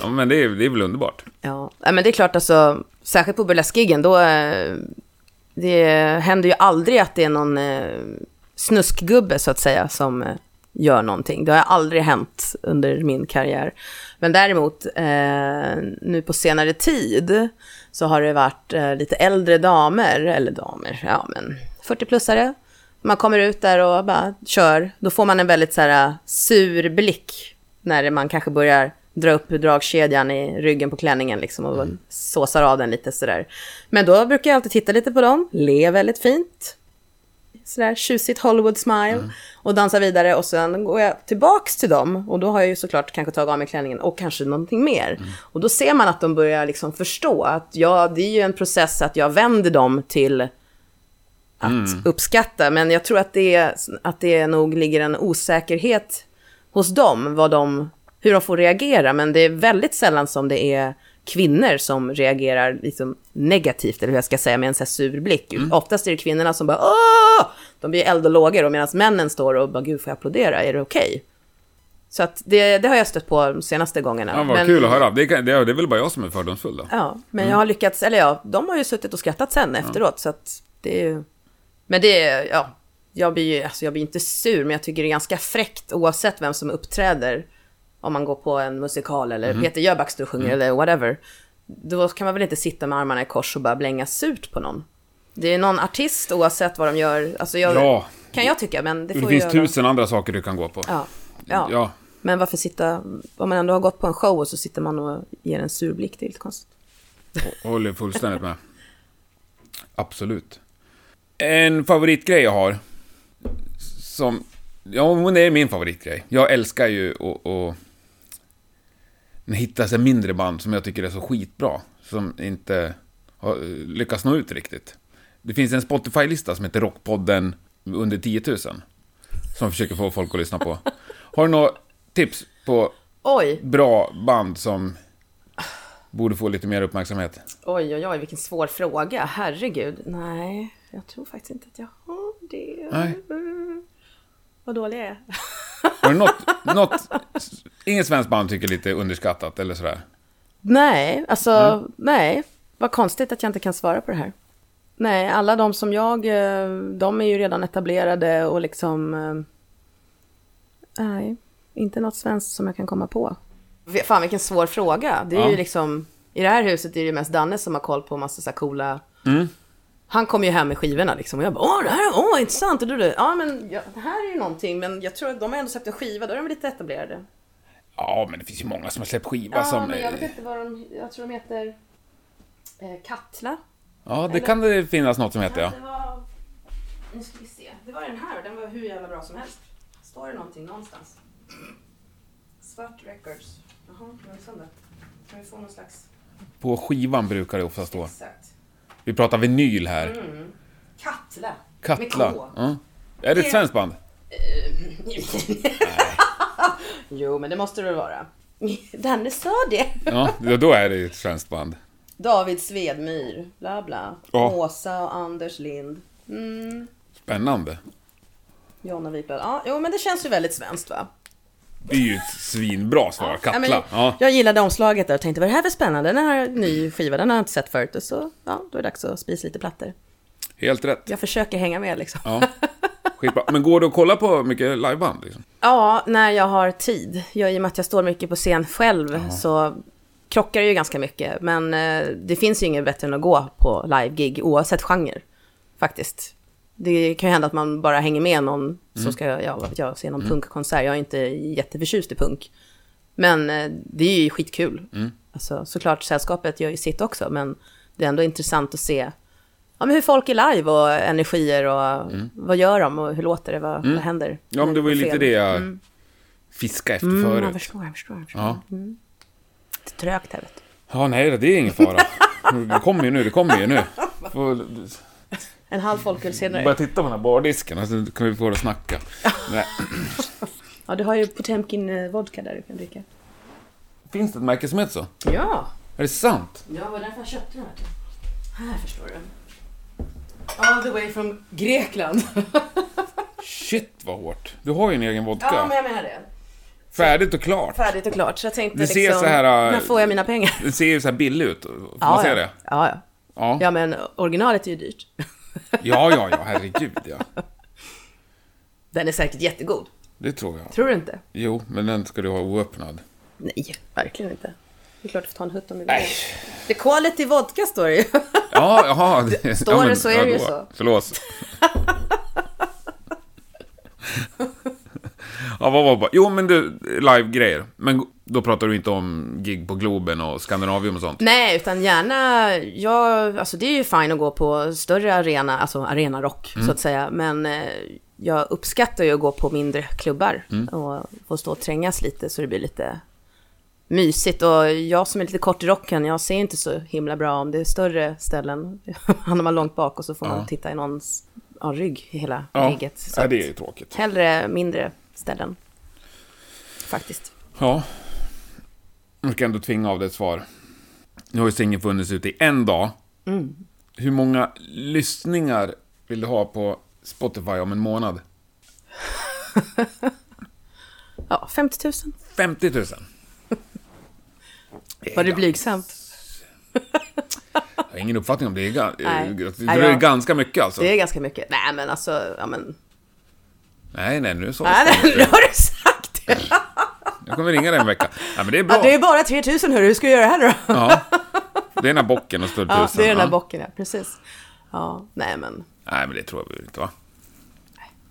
Ja, men det är, det är väl underbart. Ja, men det är klart alltså, särskilt på burleskgiggen, då... eh, Det händer ju aldrig att det är någon eh, snuskgubbe, så att säga, som eh, gör någonting. Det har aldrig hänt under min karriär. Men däremot, eh, nu på senare tid så har det varit eh, lite äldre damer, eller damer, ja men 40-plussare. Man kommer ut där och bara kör. Då får man en väldigt så här sur blick när man kanske börjar dra upp dragkedjan i ryggen på klänningen liksom och mm. såsar av den lite sådär. Men då brukar jag alltid titta lite på dem, le väldigt fint. Sådär tjusigt Hollywood smile. Mm. Och dansa vidare och sen går jag tillbaks till dem. Och då har jag ju såklart kanske tagit av mig klänningen och kanske någonting mer. Mm. Och då ser man att de börjar liksom förstå att ja, det är ju en process att jag vänder dem till att mm. uppskatta. Men jag tror att det, att det nog ligger en osäkerhet hos dem, vad de hur de får reagera, men det är väldigt sällan som det är kvinnor som reagerar liksom negativt, eller hur jag ska säga, med en så sur blick. Mm. Oftast är det kvinnorna som bara Åh! De blir eld och lågor, och medan männen står och bara gud, får jag applådera? Är det okej? Okay? Så att det, det, har jag stött på de senaste gångerna. Ja, vad men, kul att höra. Det, det, det, är väl bara jag som är fördomsfull då. Ja, men mm. jag har lyckats, eller ja, de har ju suttit och skrattat sen efteråt, ja. så att det är ju... Men det är, ja, jag blir ju, alltså jag blir inte sur, men jag tycker det är ganska fräckt oavsett vem som uppträder om man går på en musikal eller mm. Peter Jöback sjunger mm. eller whatever. Då kan man väl inte sitta med armarna i kors och bara blänga surt på någon. Det är någon artist oavsett vad de gör. Alltså jag, ja. Kan jag tycka, men det får Det finns göra. tusen andra saker du kan gå på. Ja. ja. ja. Men varför sitta, om man ändå har gått på en show och så sitter man och ger en sur blick, det är lite konstigt. Håller fullständigt med. Absolut. En favoritgrej jag har, som, ja men det är min favoritgrej. Jag älskar ju att hitta så mindre band som jag tycker är så skitbra. Som inte har lyckats nå ut riktigt. Det finns en Spotify-lista som heter Rockpodden under 10 000. Som försöker få folk att lyssna på. Har du några tips på oj. bra band som borde få lite mer uppmärksamhet? Oj, oj, oj, vilken svår fråga. Herregud. Nej, jag tror faktiskt inte att jag har det. Nej. Vad dålig jag är. Har du något, något... Inget svenskt band tycker lite underskattat eller sådär? Nej, alltså mm. nej. Vad konstigt att jag inte kan svara på det här. Nej, alla de som jag, eh, de är ju redan etablerade och liksom... Eh, nej, inte något svenskt som jag kan komma på. Fan vilken svår fråga. Det är ja. ju liksom, i det här huset är det ju mest Danne som har koll på massa så coola mm. Han kom ju hem med skivorna liksom och jag bara åh det här, åh intressant och du, du. Ja men ja, det här är ju någonting men jag tror att de har ändå släppt en skiva, då är de lite etablerade. Ja men det finns ju många som har släppt skiva ja, som... men jag vet inte vad de, jag tror de heter eh, Katla. Ja det Eller? kan det finnas något som heter ja. Det var, nu ska vi se, det var den här, den var hur jävla bra som helst. Står det någonting någonstans? Svart Records. Jaha, vad är det? Kan vi få någon slags... På skivan brukar det ofta stå. Exakt. Vi pratar vinyl här. Mm. Katla. Katla. Med K. Ja. Är det ett svenskt band? [laughs] jo, men det måste det vara. [laughs] Danne sa det. ja, då är det ett svenskt band. David Svedmyr, bla bla. Ja. Åsa och Anders Lind. Mm. Spännande. Jonna Wiklund. Ja, jo, men det känns ju väldigt svenskt va? Det är ju ett svinbra svar, Katla. Ja, ja. Jag gillade omslaget där och tänkte, vad är det här för spännande? Den här ny skiva, den har jag inte sett förut. Och så, ja, då är det dags att spisa lite plattor. Helt rätt. Jag försöker hänga med liksom. Ja. Skitbra. Men går det att kolla på mycket liveband? Liksom? Ja, när jag har tid. Jag, I och med att jag står mycket på scen själv ja. så krockar det ju ganska mycket. Men eh, det finns ju inget bättre än att gå på live-gig oavsett genre. Faktiskt det kan ju hända att man bara hänger med någon mm. som ska, ja, vad vet jag, se någon mm. punkkonsert. Jag är inte jätteförtjust i punk. Men eh, det är ju skitkul. Mm. Alltså, såklart, sällskapet gör ju sitt också, men det är ändå intressant att se ja, men hur folk är live och energier och mm. vad gör de och hur låter det, vad, mm. vad händer? Ja, men det var ju lite det jag mm. fiskade efter mm, förut. Jag förstår, jag förstår. Jag förstår. Ja. Mm. Lite trögt här, vet du. Ja, nej, det är ingen fara. [laughs] det kommer ju nu, det kommer ju nu. [laughs] Får, en halv folköl senare. Börja titta på den här bardisken så kan vi få det att snacka. [laughs] ja, du har ju Potemkin eh, vodka där du kan dricka. Finns det ett märke som heter så? Ja. Är det sant? Ja, det var därför jag köpte den här. Här förstår du. All the way from Grekland. [laughs] Shit vad hårt. Du har ju en egen vodka. Ja, men jag menar det. Färdigt och klart. Färdigt och klart. Så jag tänkte det ser liksom, så här, när äh, får jag mina pengar? Det ser ju så här billigt ut. Får ja, man se ja. det? Ja, ja. Ja. ja, men originalet är ju dyrt. Ja, ja, ja, herregud ja. Den är säkert jättegod. Det tror jag. Tror du inte? Jo, men den ska du ha oöppnad. Nej, verkligen inte. Det är klart du får ta en hutt om du vill. Nej. Det är quality vodka står det ju. Ja, jaha. [laughs] Det, Står det så är det ju så. Förlåt. [laughs] ja, vad var det? Jo, men du, live-grejer. Men då pratar du inte om gig på Globen och Skandinavium och sånt? Nej, utan gärna, ja, alltså det är ju fint att gå på större arena, alltså arenarock Mm. så att säga. Men eh, jag uppskattar ju att gå på mindre klubbar Mm. och få stå och trängas lite så det blir lite mysigt. Och jag som är lite kort i rocken, jag ser inte så himla bra om det är större ställen. [laughs] Hamnar man långt bak och så får man titta i någons ja, rygg hela Ja, gigget. Så ja det är ju tråkigt. hellre mindre ställen. Faktiskt. Ja. Nu ska jag ändå tvinga av dig ett svar. Nu har ju singeln funnits ute i en dag. Mm. Hur många lyssningar vill du ha på Spotify om en månad? [laughs] Ja, 50 000. 50 000. Var det blygsamt? Jag har ingen uppfattning om det. Jag [laughs] det är jag- ganska mycket alltså. Det är ganska mycket. Nej, men alltså, ja men... Nej, nej, nu så. Nej, [laughs] nej, nu har du sagt det. Jag kommer ringa dig en vecka. Ja, men det är bra. Ja, det är bara 3000 hörru, hur ska jag göra här då? Ja. Det är den här bocken och större Ja, det är den där ja. bocken, ja, precis. Ja, nej men, Nej, men det tror jag inte va?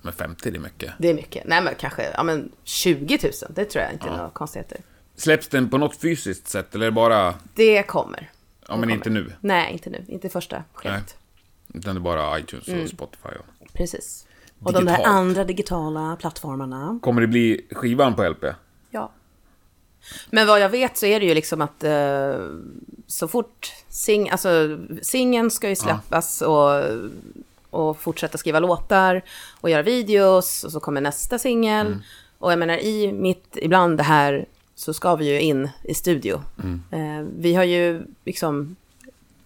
Men 50 det är mycket. det är mycket. Nej men kanske, ja men 20 000, det tror jag inte är några konstigheter. Släpps den på något fysiskt sätt eller det bara... Det kommer. Ja, men inte nu. Nej, inte nu, inte första skedet. Utan det är bara iTunes och Mm. Spotify. Och... Precis. Och de där Digitalt. andra digitala plattformarna. Kommer det bli skivan på LP? Ja. Men vad jag vet så är det ju liksom att eh, så fort sing, alltså, singeln ska ju släppas och, och fortsätta skriva låtar och göra videos och så kommer nästa singel. Och jag menar i mitt, ibland det här så ska vi ju in i studio. Eh, vi har ju liksom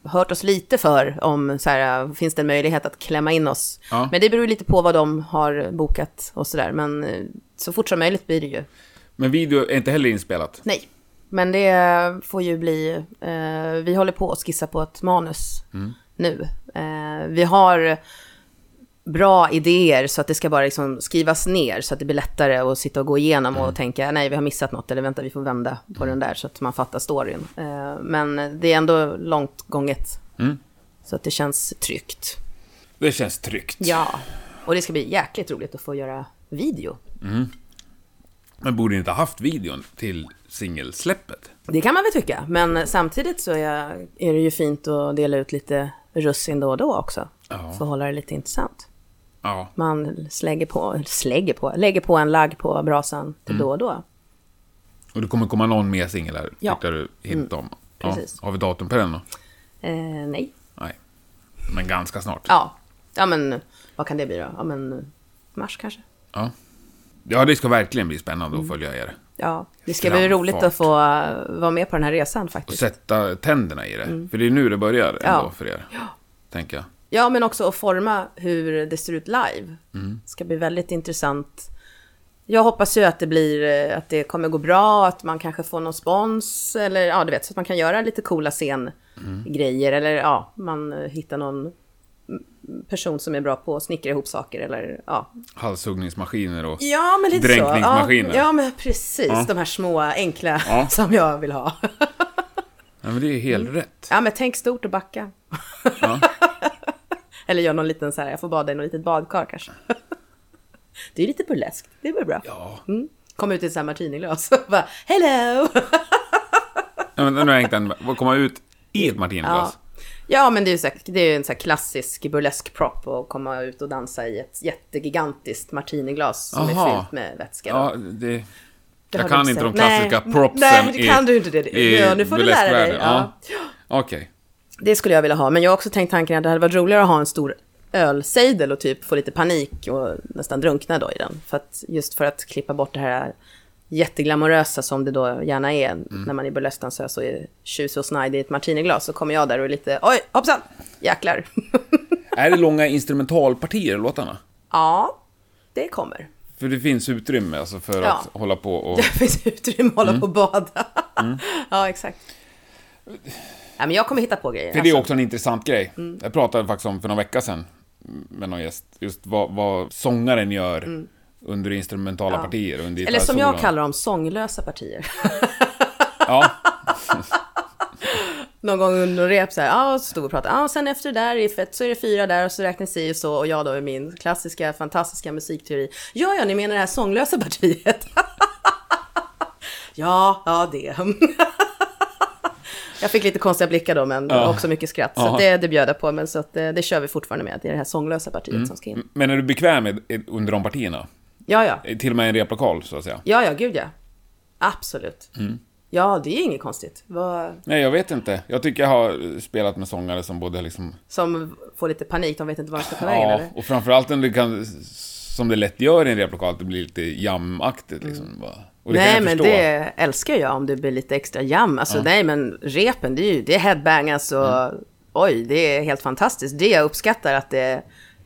hört oss lite för om så här, finns det en möjlighet att klämma in oss. Ja. Men det beror lite på vad de har bokat och sådär. Men eh, så fort som möjligt blir det ju. Men video är inte heller inspelat? Nej, men det får ju bli... Eh, vi håller på att skissa på ett manus nu. Eh, vi har bra idéer så att det ska bara liksom skrivas ner så att det blir lättare att sitta och gå igenom och tänka nej vi har missat något eller vänta vi får vända på den där så att man fattar storyn. Eh, men det är ändå långt gånget. Mm. Så att det känns tryggt. Det känns tryggt. Ja, och det ska bli jäkligt roligt att få göra video. Men borde inte ha haft videon till singelsläppet? Det kan man väl tycka, men samtidigt så är, är det ju fint att dela ut lite russin då och då också. Ja. För att hålla det lite intressant. Ja. Man slägger på, slägger på, lägger på en lagg på brasan till då och då. Och det kommer komma någon mer singel här, Ja. tyckte du hint om. Ja. precis. Har vi datum på den då? Eh, nej. Nej. Men ganska snart. Ja. ja, men vad kan det bli då? Ja, men mars kanske. Ja. Ja, det ska verkligen bli spännande Mm. att följa er. Ja, det ska bli roligt Framfart. att få vara med på den här resan Och faktiskt. sätta tänderna i det. För det är nu det börjar ändå Mm. Ja. för er. Tänker jag. Ja, men också att forma hur det ser ut live. Mm. ska bli väldigt intressant. Jag hoppas ju att det blir, eh, att det kommer gå bra, att man kanske får någon spons eller ja, du vet, så att man kan göra lite coola scengrejer eller ja, man eh, hittar någon mm, person som är bra på att snickra ihop saker eller ja. Halshuggningsmaskiner och... Ja, men lite Dränkningsmaskiner. så. Ja, ja men precis. Ja. De här små enkla Ja. [laughs] som jag vill ha. Ja, men det är helt rätt. Ja, men tänk stort och backa. [laughs] Eller gör någon liten så här, jag får bada i något litet badkar kanske. [laughs] det är lite burleskt, det blir bra. Ja. Mm. Kom ut i ett sånt här martiniglas och bara hello! ja men nu har jag hängt en... Vad komma ut i ett martiniglas? Ja, men det är ju så här, det är en så klassisk burlesk prop att komma ut och dansa i ett jättegigantiskt martiniglas som är Aha. fyllt med vätska. Ja, det... Det jag kan inte de klassiska Nej, propsen Nej, men det i- kan du inte det. i Ja, nu får du lära dig. burleskvärlden. Ja. Okej. Det skulle jag vilja ha, men jag har också tänkt tanken att det hade varit roligare att ha en stor ölsejdel och typ få lite panik och nästan drunkna då i den. För att, just för att klippa bort det här jätteglamorösa som det då gärna är när man är burleskdansös och är tjusig och snajdig i ett martiniglas så kommer jag där och är lite oj, hoppsan, jäklar. [laughs] Är det långa instrumentalpartier i låtarna? ja, det kommer. För det finns utrymme alltså för Ja. att hålla på och... Det finns utrymme att hålla på och bada. [laughs] ja, exakt. Ja, men jag kommer hitta på grejer. För det är alltså. också en intressant grej. Mm. Jag pratade faktiskt om för några veckor sedan med någon gäst, just vad, vad sångaren gör Mm. Under instrumentala Ja. partier. Under Eller som jag kallar dem, sånglösa partier. [laughs] Ja, [laughs] Någon gång under rep så här, ja, och så stod vi och pratade, ja, och sen efter det där riffet så är det fyra där och så räknas si och så, och jag då i min klassiska, fantastiska musikteori. Ja, ja, ni menar det här sånglösa partiet? [laughs] ja, ja, det. jag fick lite konstiga blickar då, men Ja. också mycket skratt. Så det, det bjöd jag på, men så att det, det kör vi fortfarande med, det är det här sånglösa partiet som ska in. men är du bekväm med, under de partierna? Ja, ja. Till och med en replokal, så att säga? Ja, ja, gud ja. Absolut. Ja, det är inget konstigt. Vad, Nej, jag vet inte. Jag tycker jag har spelat med sångare som både liksom... som får lite panik, de vet inte var de ska ta vägen, Ja, eller? och framförallt när det kan... Som det lätt gör i en replokal, att det blir lite jamaktigt liksom. bara. Och det nej, men förstå. det älskar jag om det blir lite extra jam. Alltså nej, men repen, det är ju det är headbangas och Mm. oj, det är helt fantastiskt. Det jag uppskattar att det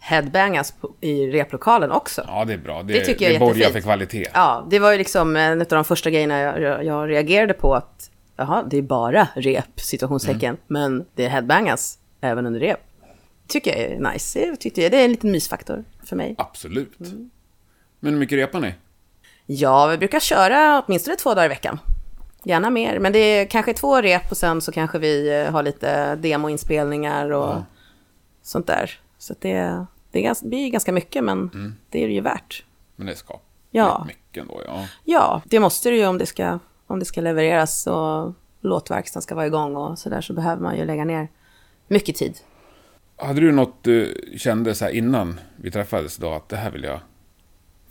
headbangas i replokalen också. Ja. Ja, det är bra. Det, Det tycker jag är det borgar för kvalitet. det var ju liksom en av de första grejerna jag, jag, jag reagerade på att jaha, det är bara rep, situationstecken, Mm. men det headbangas även under rep. Tycker jag är nice. Det, tyckte jag, det är en liten mysfaktor för mig. Absolut. Mm. Men hur mycket repar ni? Ja, vi brukar köra åtminstone två dagar i veckan. Gärna mer, men det är kanske två rep och sen så kanske vi eh, har lite demoinspelningar och Ja. sånt där. Så att det, det, är ganska, det blir ganska mycket, men det är det ju värt. Men det ska Ja. mycket ändå, ja. Ja, det måste det ju om det ska, om det ska levereras och låtverkstan ska vara igång och sådär så behöver man ju lägga ner mycket tid. Hade du något du kände så här innan vi träffades då, att det här vill jag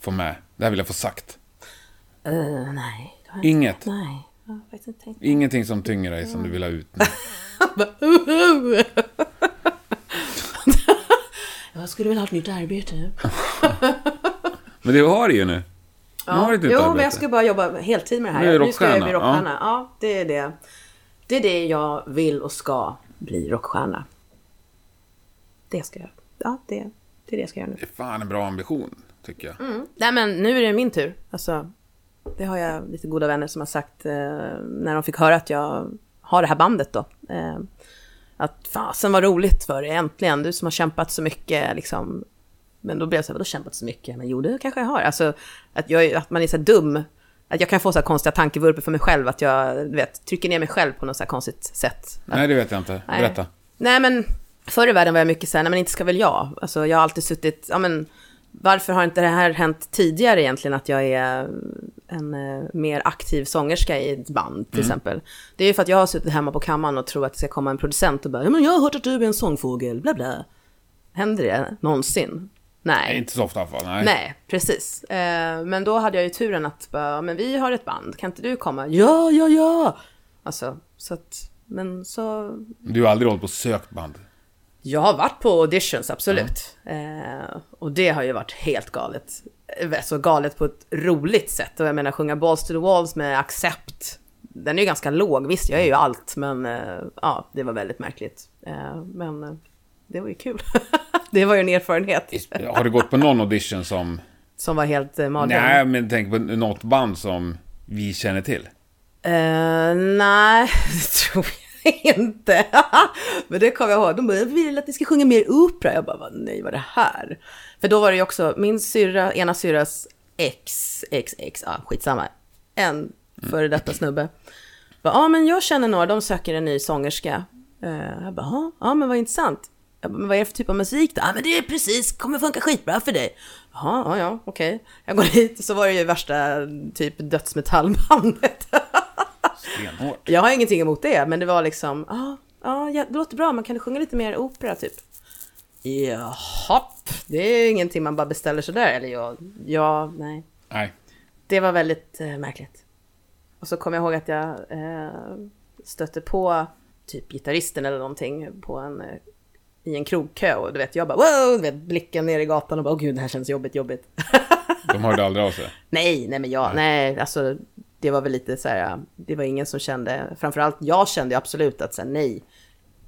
få med? Det här vill jag få sagt? Uh, nej, Inget? nej. Ingenting som tynger dig som du vill ha ut? [laughs] Jag skulle vilja ha ett nytt arbete. [laughs] Men det har du ju nu. Nu har du ett nytt jo, arbete. men jag ska bara jobba heltid med det här. Nu är du nu ska jag bli rockstjärna, rockstjärna. Ja. det är det. Det är det jag vill och ska bli rockstjärna. Det ska jag. Ja, det, det är det jag ska göra nu. Det är fan en bra ambition, tycker jag. Mm. Nej, men nu är det min tur. Alltså, det har jag lite goda vänner som har sagt eh, när de fick höra att jag har det här bandet då. Eh, att fasen vad roligt för dig, äntligen. Du som har kämpat så mycket liksom. Men då blev jag så här, vadå kämpat så mycket? Men jo, det kanske jag har. Alltså, att, jag, att man är så dum. Att jag kan få så här konstiga tankevurpor för mig själv. Att jag, du vet, trycker ner mig själv på något så här konstigt sätt. Att, Nej, det vet jag inte. Nej. Berätta. Nej, men förr i världen var jag mycket så här, nej men inte ska väl jag. Alltså jag har alltid suttit, ja men varför har inte det här hänt tidigare egentligen att jag är en eh, mer aktiv sångerska i ett band till exempel. Det är ju för att jag har suttit hemma på kammaren och tror att det ska komma en producent och bara, ja men jag har hört att du är en sångfågel, bla bla. Händer det någonsin? Nej. Nej, inte så ofta i alla fall. Nej. Nej, precis. Eh, men då hade jag ju turen att bara, men vi har ett band, kan inte du komma? Ja, ja, ja! Alltså, så att, men så Du har aldrig hållit på och sökt band? Jag har varit på auditions, absolut. Eh, och det har ju varit helt galet. Eh, Så galet på ett roligt sätt. Och jag menar, sjunga Balls to the Walls med accept. Den är ju ganska låg, visst jag är ju allt, men eh, ja, det var väldigt märkligt. Eh, men eh, det var ju kul. [laughs] det var ju en erfarenhet. Har du gått på någon audition som... Som var helt eh, mardröm. Nej, men tänk på något band som vi känner till. Eh, nej, [laughs] det tror jag [laughs] inte. Men det kommer jag ihåg. De bara, jag vill att ni ska sjunga mer opera. Jag bara, nej, vad är det här? För då var det ju också min syrra, ena syrras ex, ex, ex, ja, skitsamma. En före detta snubbe. Ja, men jag känner några, de söker en ny sångerska. Eh, jag bara, "Ja, ja, men vad intressant. Jag bara, men vad är det för typ av musik då? Ja, men det är precis, kommer funka skitbra för dig. Jaha, ja, ja, okej. Jag går [laughs] dit och så var det ju värsta typ dödsmetallbandet. Stenhårt. Jag har ingenting emot det, men det var liksom, ja, ah, ja, det låter bra, men kan du sjunga lite mer opera typ? Jaha, det är ingenting man bara beställer sådär, eller ja, ja, nej. Nej. Det var väldigt eh, märkligt. Och så kommer jag ihåg att jag eh, stötte på typ gitarristen eller någonting på en, eh, i en krogkö och du vet, jag bara wow, du vet, blicken ner i gatan och bara åh gud, det här känns jobbigt, jobbigt. De hörde aldrig av sig. [laughs] Nej, nej men jag, nej, alltså det var väl lite så här, det var ingen som kände, framförallt jag kände absolut att säga nej,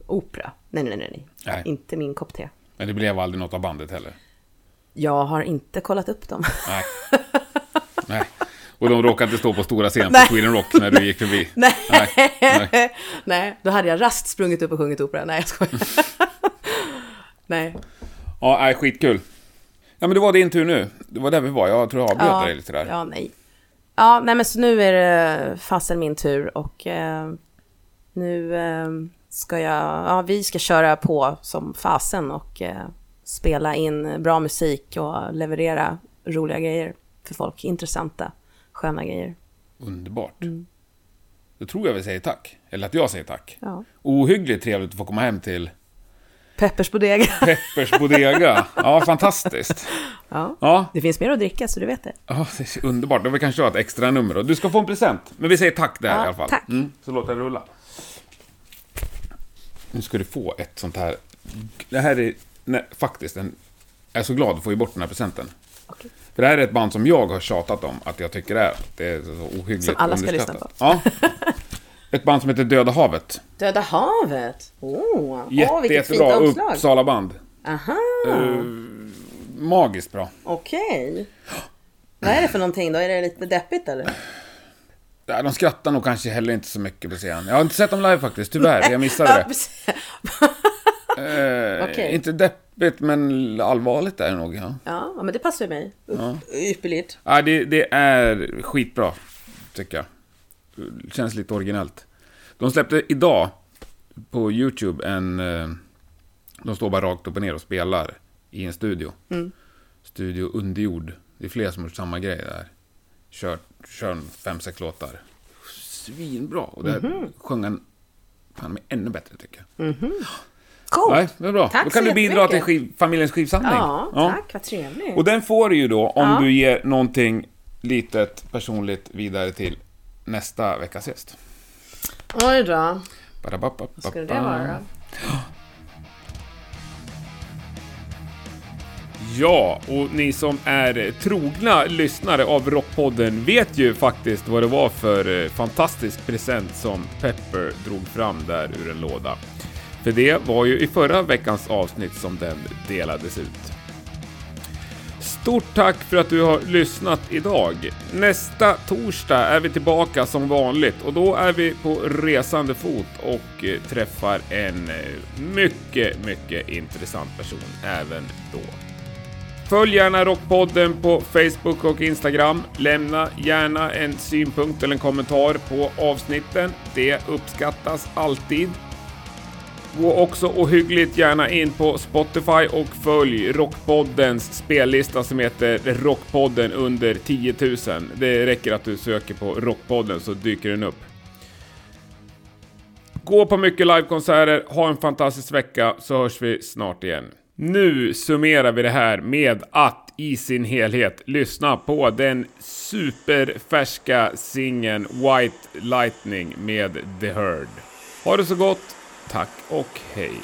opera, nej, nej, nej, nej, Nej. inte min kopp te. Men det blev aldrig något av bandet heller. Jag har inte kollat upp dem. Nej. [laughs] Nej. Och de råkade inte stå på stora scen på. Sweden Rock när du gick förbi. nej. Nej, nej. [laughs] nej, då hade jag rast sprungit upp och sjungit opera. Nej, jag skojar. [laughs] nej. Ja, nej, skitkul. Ja, men det var din tur nu. Det var där vi var. Jag tror jag avbröt dig lite där. Ja, nej. Ja, nej men så nu är det fasen min tur och eh, nu eh, ska jag, ja vi ska köra på som fasen och eh, spela in bra musik och leverera roliga grejer för folk. Intressanta, sköna grejer. Underbart. Mm. Då tror jag vi säger tack. Eller att jag säger tack. Ja. Ohyggligt trevligt att få komma hem till Peppers Bodega. Peppers Bodega. Ja, fantastiskt. [laughs] Ja. Ja, Det finns mer att dricka så du vet det. ja det är underbart. Då vi kanske ett extra nummer. då. Du ska få en present. Men vi säger tack där Ja, i alla fall. tack. Mm, så låter det rulla. Nu ska du få ett sånt här. Det här är nej, faktiskt en... Jag är så glad att få ge bort den här presenten. Okej. För det här är ett band som jag har tjatat om att jag tycker är. Det är så ohyggligt Som alla ska lyssna underskattat. Ja. [laughs] Ett band som heter Döda havet. Döda havet. Oh, Jätte, Åh, vilket fint jättebra omslag. Uppsala band. Aha, Magiskt bra. okej. Vad är det för någonting då? Är det lite deppigt eller? Ja, de skrattar nog kanske heller inte så mycket på scen. Jag har inte sett dem live faktiskt, tyvärr. Jag missade det. [laughs] Eh, Okej. Inte deppigt, men allvarligt är det nog. Ja. ja, men det passar ju mig. Ypperligt. Ja, det, det är skitbra, tycker jag. Känns lite originellt. De släppte idag på YouTube en... eh, De står bara rakt upp och ner och spelar i en studio. Studio Underjord. Det är fler som har gjort samma grej där. Kör, kör en fem, sex låtar. Svinbra. Och där sjöng han fan mig ännu bättre, tycker jag. Coolt. Nej, det är bra. Tack Då kan du bidra till skiv, familjens skivsamling. Ja, tack. Vad trevligt. Och den får du ju då om Ja. du ger någonting litet personligt vidare till nästa veckas gäst. Oj då. Vad skulle det vara? Ja, och ni som är trogna lyssnare av Rockpodden vet ju faktiskt vad det var för eh, fantastisk present som Pepper drog fram där ur en låda. För det var ju i förra veckans avsnitt som den delades ut. Stort tack för att du har lyssnat idag. Nästa torsdag är vi tillbaka som vanligt och då är vi på resande fot och eh, träffar en eh, mycket, mycket intressant person även då. Följ gärna Rockpodden på Facebook och Instagram. Lämna gärna en synpunkt eller en kommentar på avsnitten. Det uppskattas alltid. Gå också ohyggligt gärna in på Spotify och följ Rockpoddens spellista som heter Rockpodden under 10 000. Det räcker att du söker på Rockpodden så dyker den upp. Gå på mycket livekonserter, ha en fantastisk vecka så hörs vi snart igen. Nu summerar vi det här med att i sin helhet lyssna på den superfärska singeln White Lightning med The Herd. Ha det så gott, tack och hej.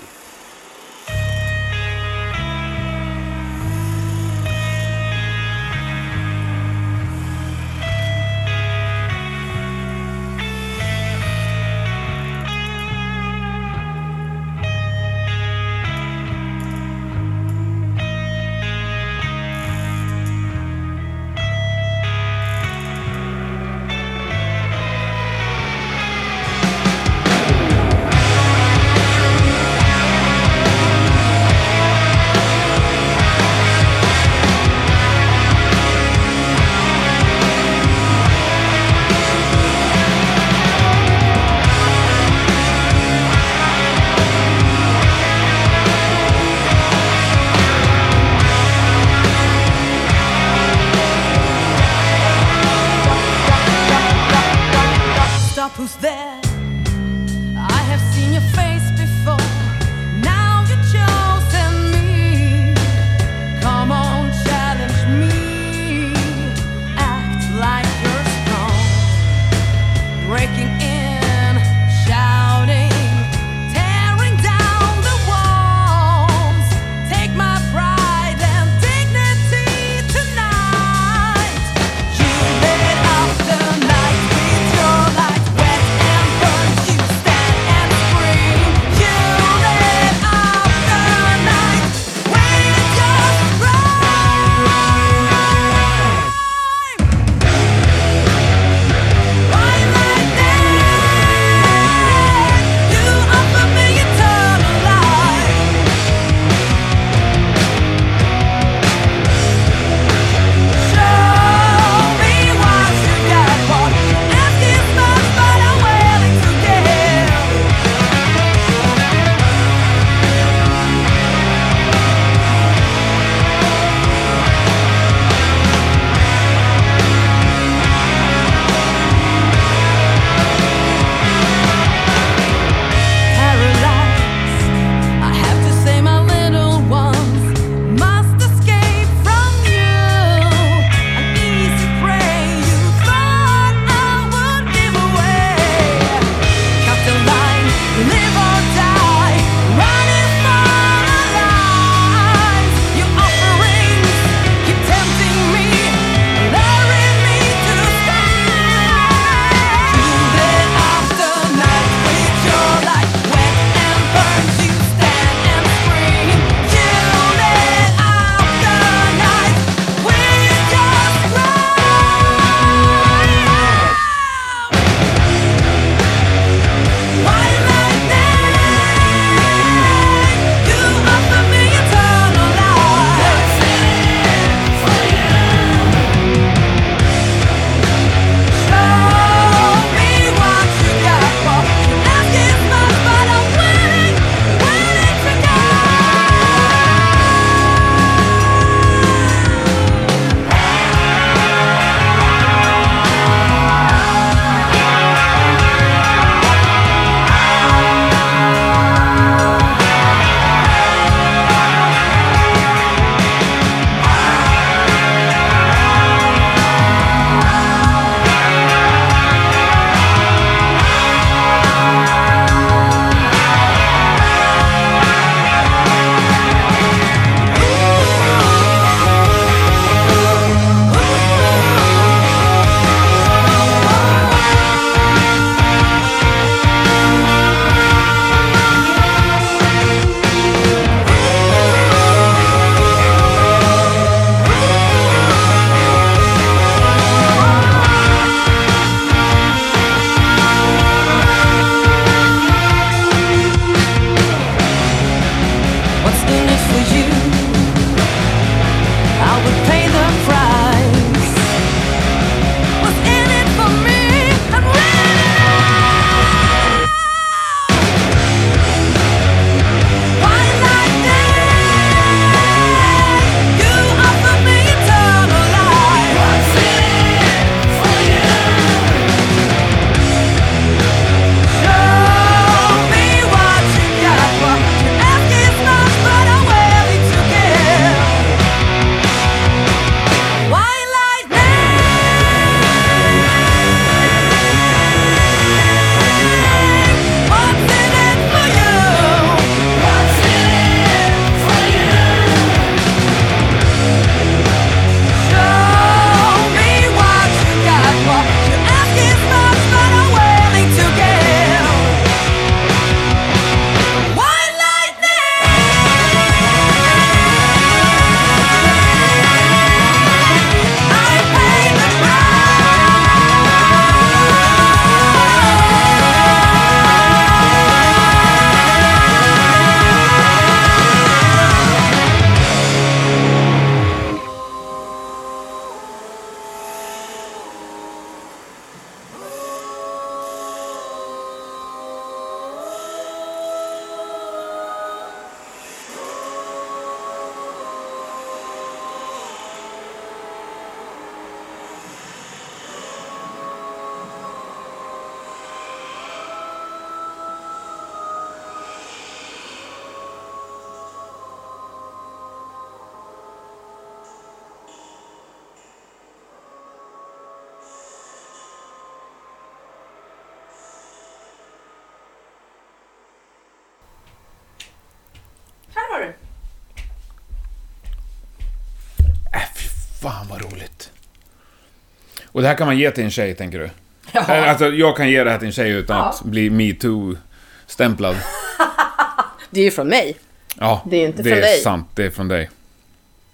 Det här kan man ge till en tjej, tänker du? Eller, Alltså, jag kan ge det här till en tjej utan att bli metoo-stämplad. [laughs] Det är ju från mig, Ja, Det är inte det från är dig. sant. Det är från dig.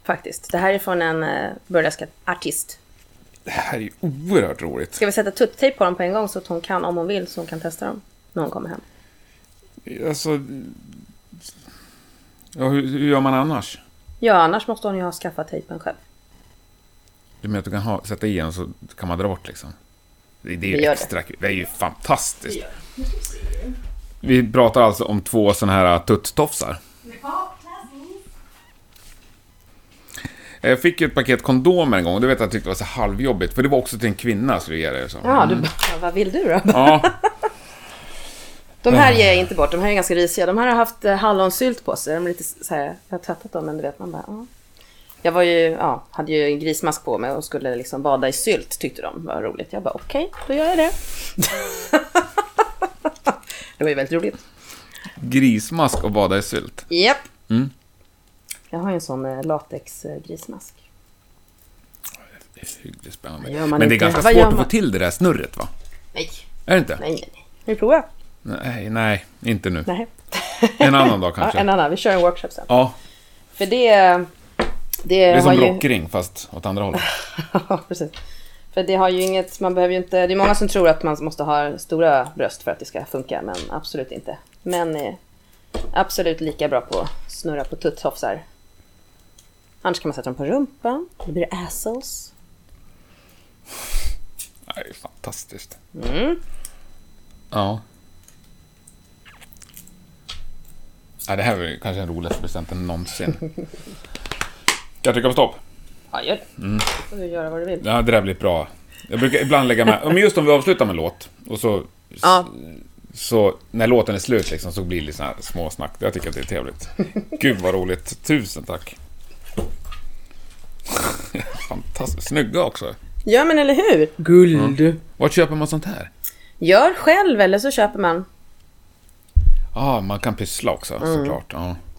faktiskt. Det här är från en uh, burlesk artist. Det här är ju oerhört roligt. Ska vi sätta tuttejp på dem på en gång så att hon kan, om hon vill, så hon kan testa dem när hon kommer hem? Alltså... Ja, hur, hur gör man annars? Ja, annars måste hon ju ha skaffat tejpen själv. Du menar att du kan ha, sätta i en och så kan man dra bort liksom? Det, det är ju extra kul. Det är ju fantastiskt. Vi pratar alltså om två sådana här tuttofsar. Jag fick ju ett paket kondomer en gång och det vet jag, jag tyckte var så halvjobbigt. För det var också till en kvinna, så det ger det så. Ja, du bara, vad vill du då? Ja, [laughs] De här ger jag inte bort, de här är ganska risiga. De här har haft eh, hallonsylt på sig. De är lite så här, jag har tvättat dem men du vet man bara, ja. Jag var ju, ja, hade ju en grismask på mig och skulle liksom bada i sylt tyckte de var roligt. Jag bara okej, då gör jag det. [laughs] det var ju väldigt roligt. grismask och bada i sylt. Japp. Mm. Jag har ju en sån eh, latex eh, grismask. Det är hyggligt spännande. Men det är ganska svårt att få till det där snurret va? Nej, Är det inte? nej, nej. nej. Vill du prova? Nej, nej, inte nu. Nej. En annan dag [laughs] Ja, kanske. en annan, vi kör en workshop sen. Ja, För det... Det, det är som ju... rockring fast åt andra hållet. [laughs] Precis. För det har ju inget, man behöver ju inte, det är många som tror att man måste ha stora bröst för att det ska funka, men absolut inte. Män är absolut lika bra på att snurra på tuttofsar. Annars kan man sätta dem på rumpan, då blir det assholes. Det är fantastiskt. Mm. Ja. ja. Det här var kanske den roligaste presenten någonsin. [laughs] Kan jag trycka på stopp? Ja, gör det. Mm. Då får du göra vad du vill. Ja, det där blir bra. Jag brukar ibland lägga med, men just om vi avslutar med låt och så, Ja. så när låten är slut liksom, så blir det såna här små snack. Jag tycker att det är trevligt. Gud vad roligt. Tusen tack. [laughs] Fantastiskt. Snygga också. Ja, men eller hur? Guld. Vart köper man sånt här? Gör själv eller så köper man. Ja, man kan pyssla också såklart. Ja.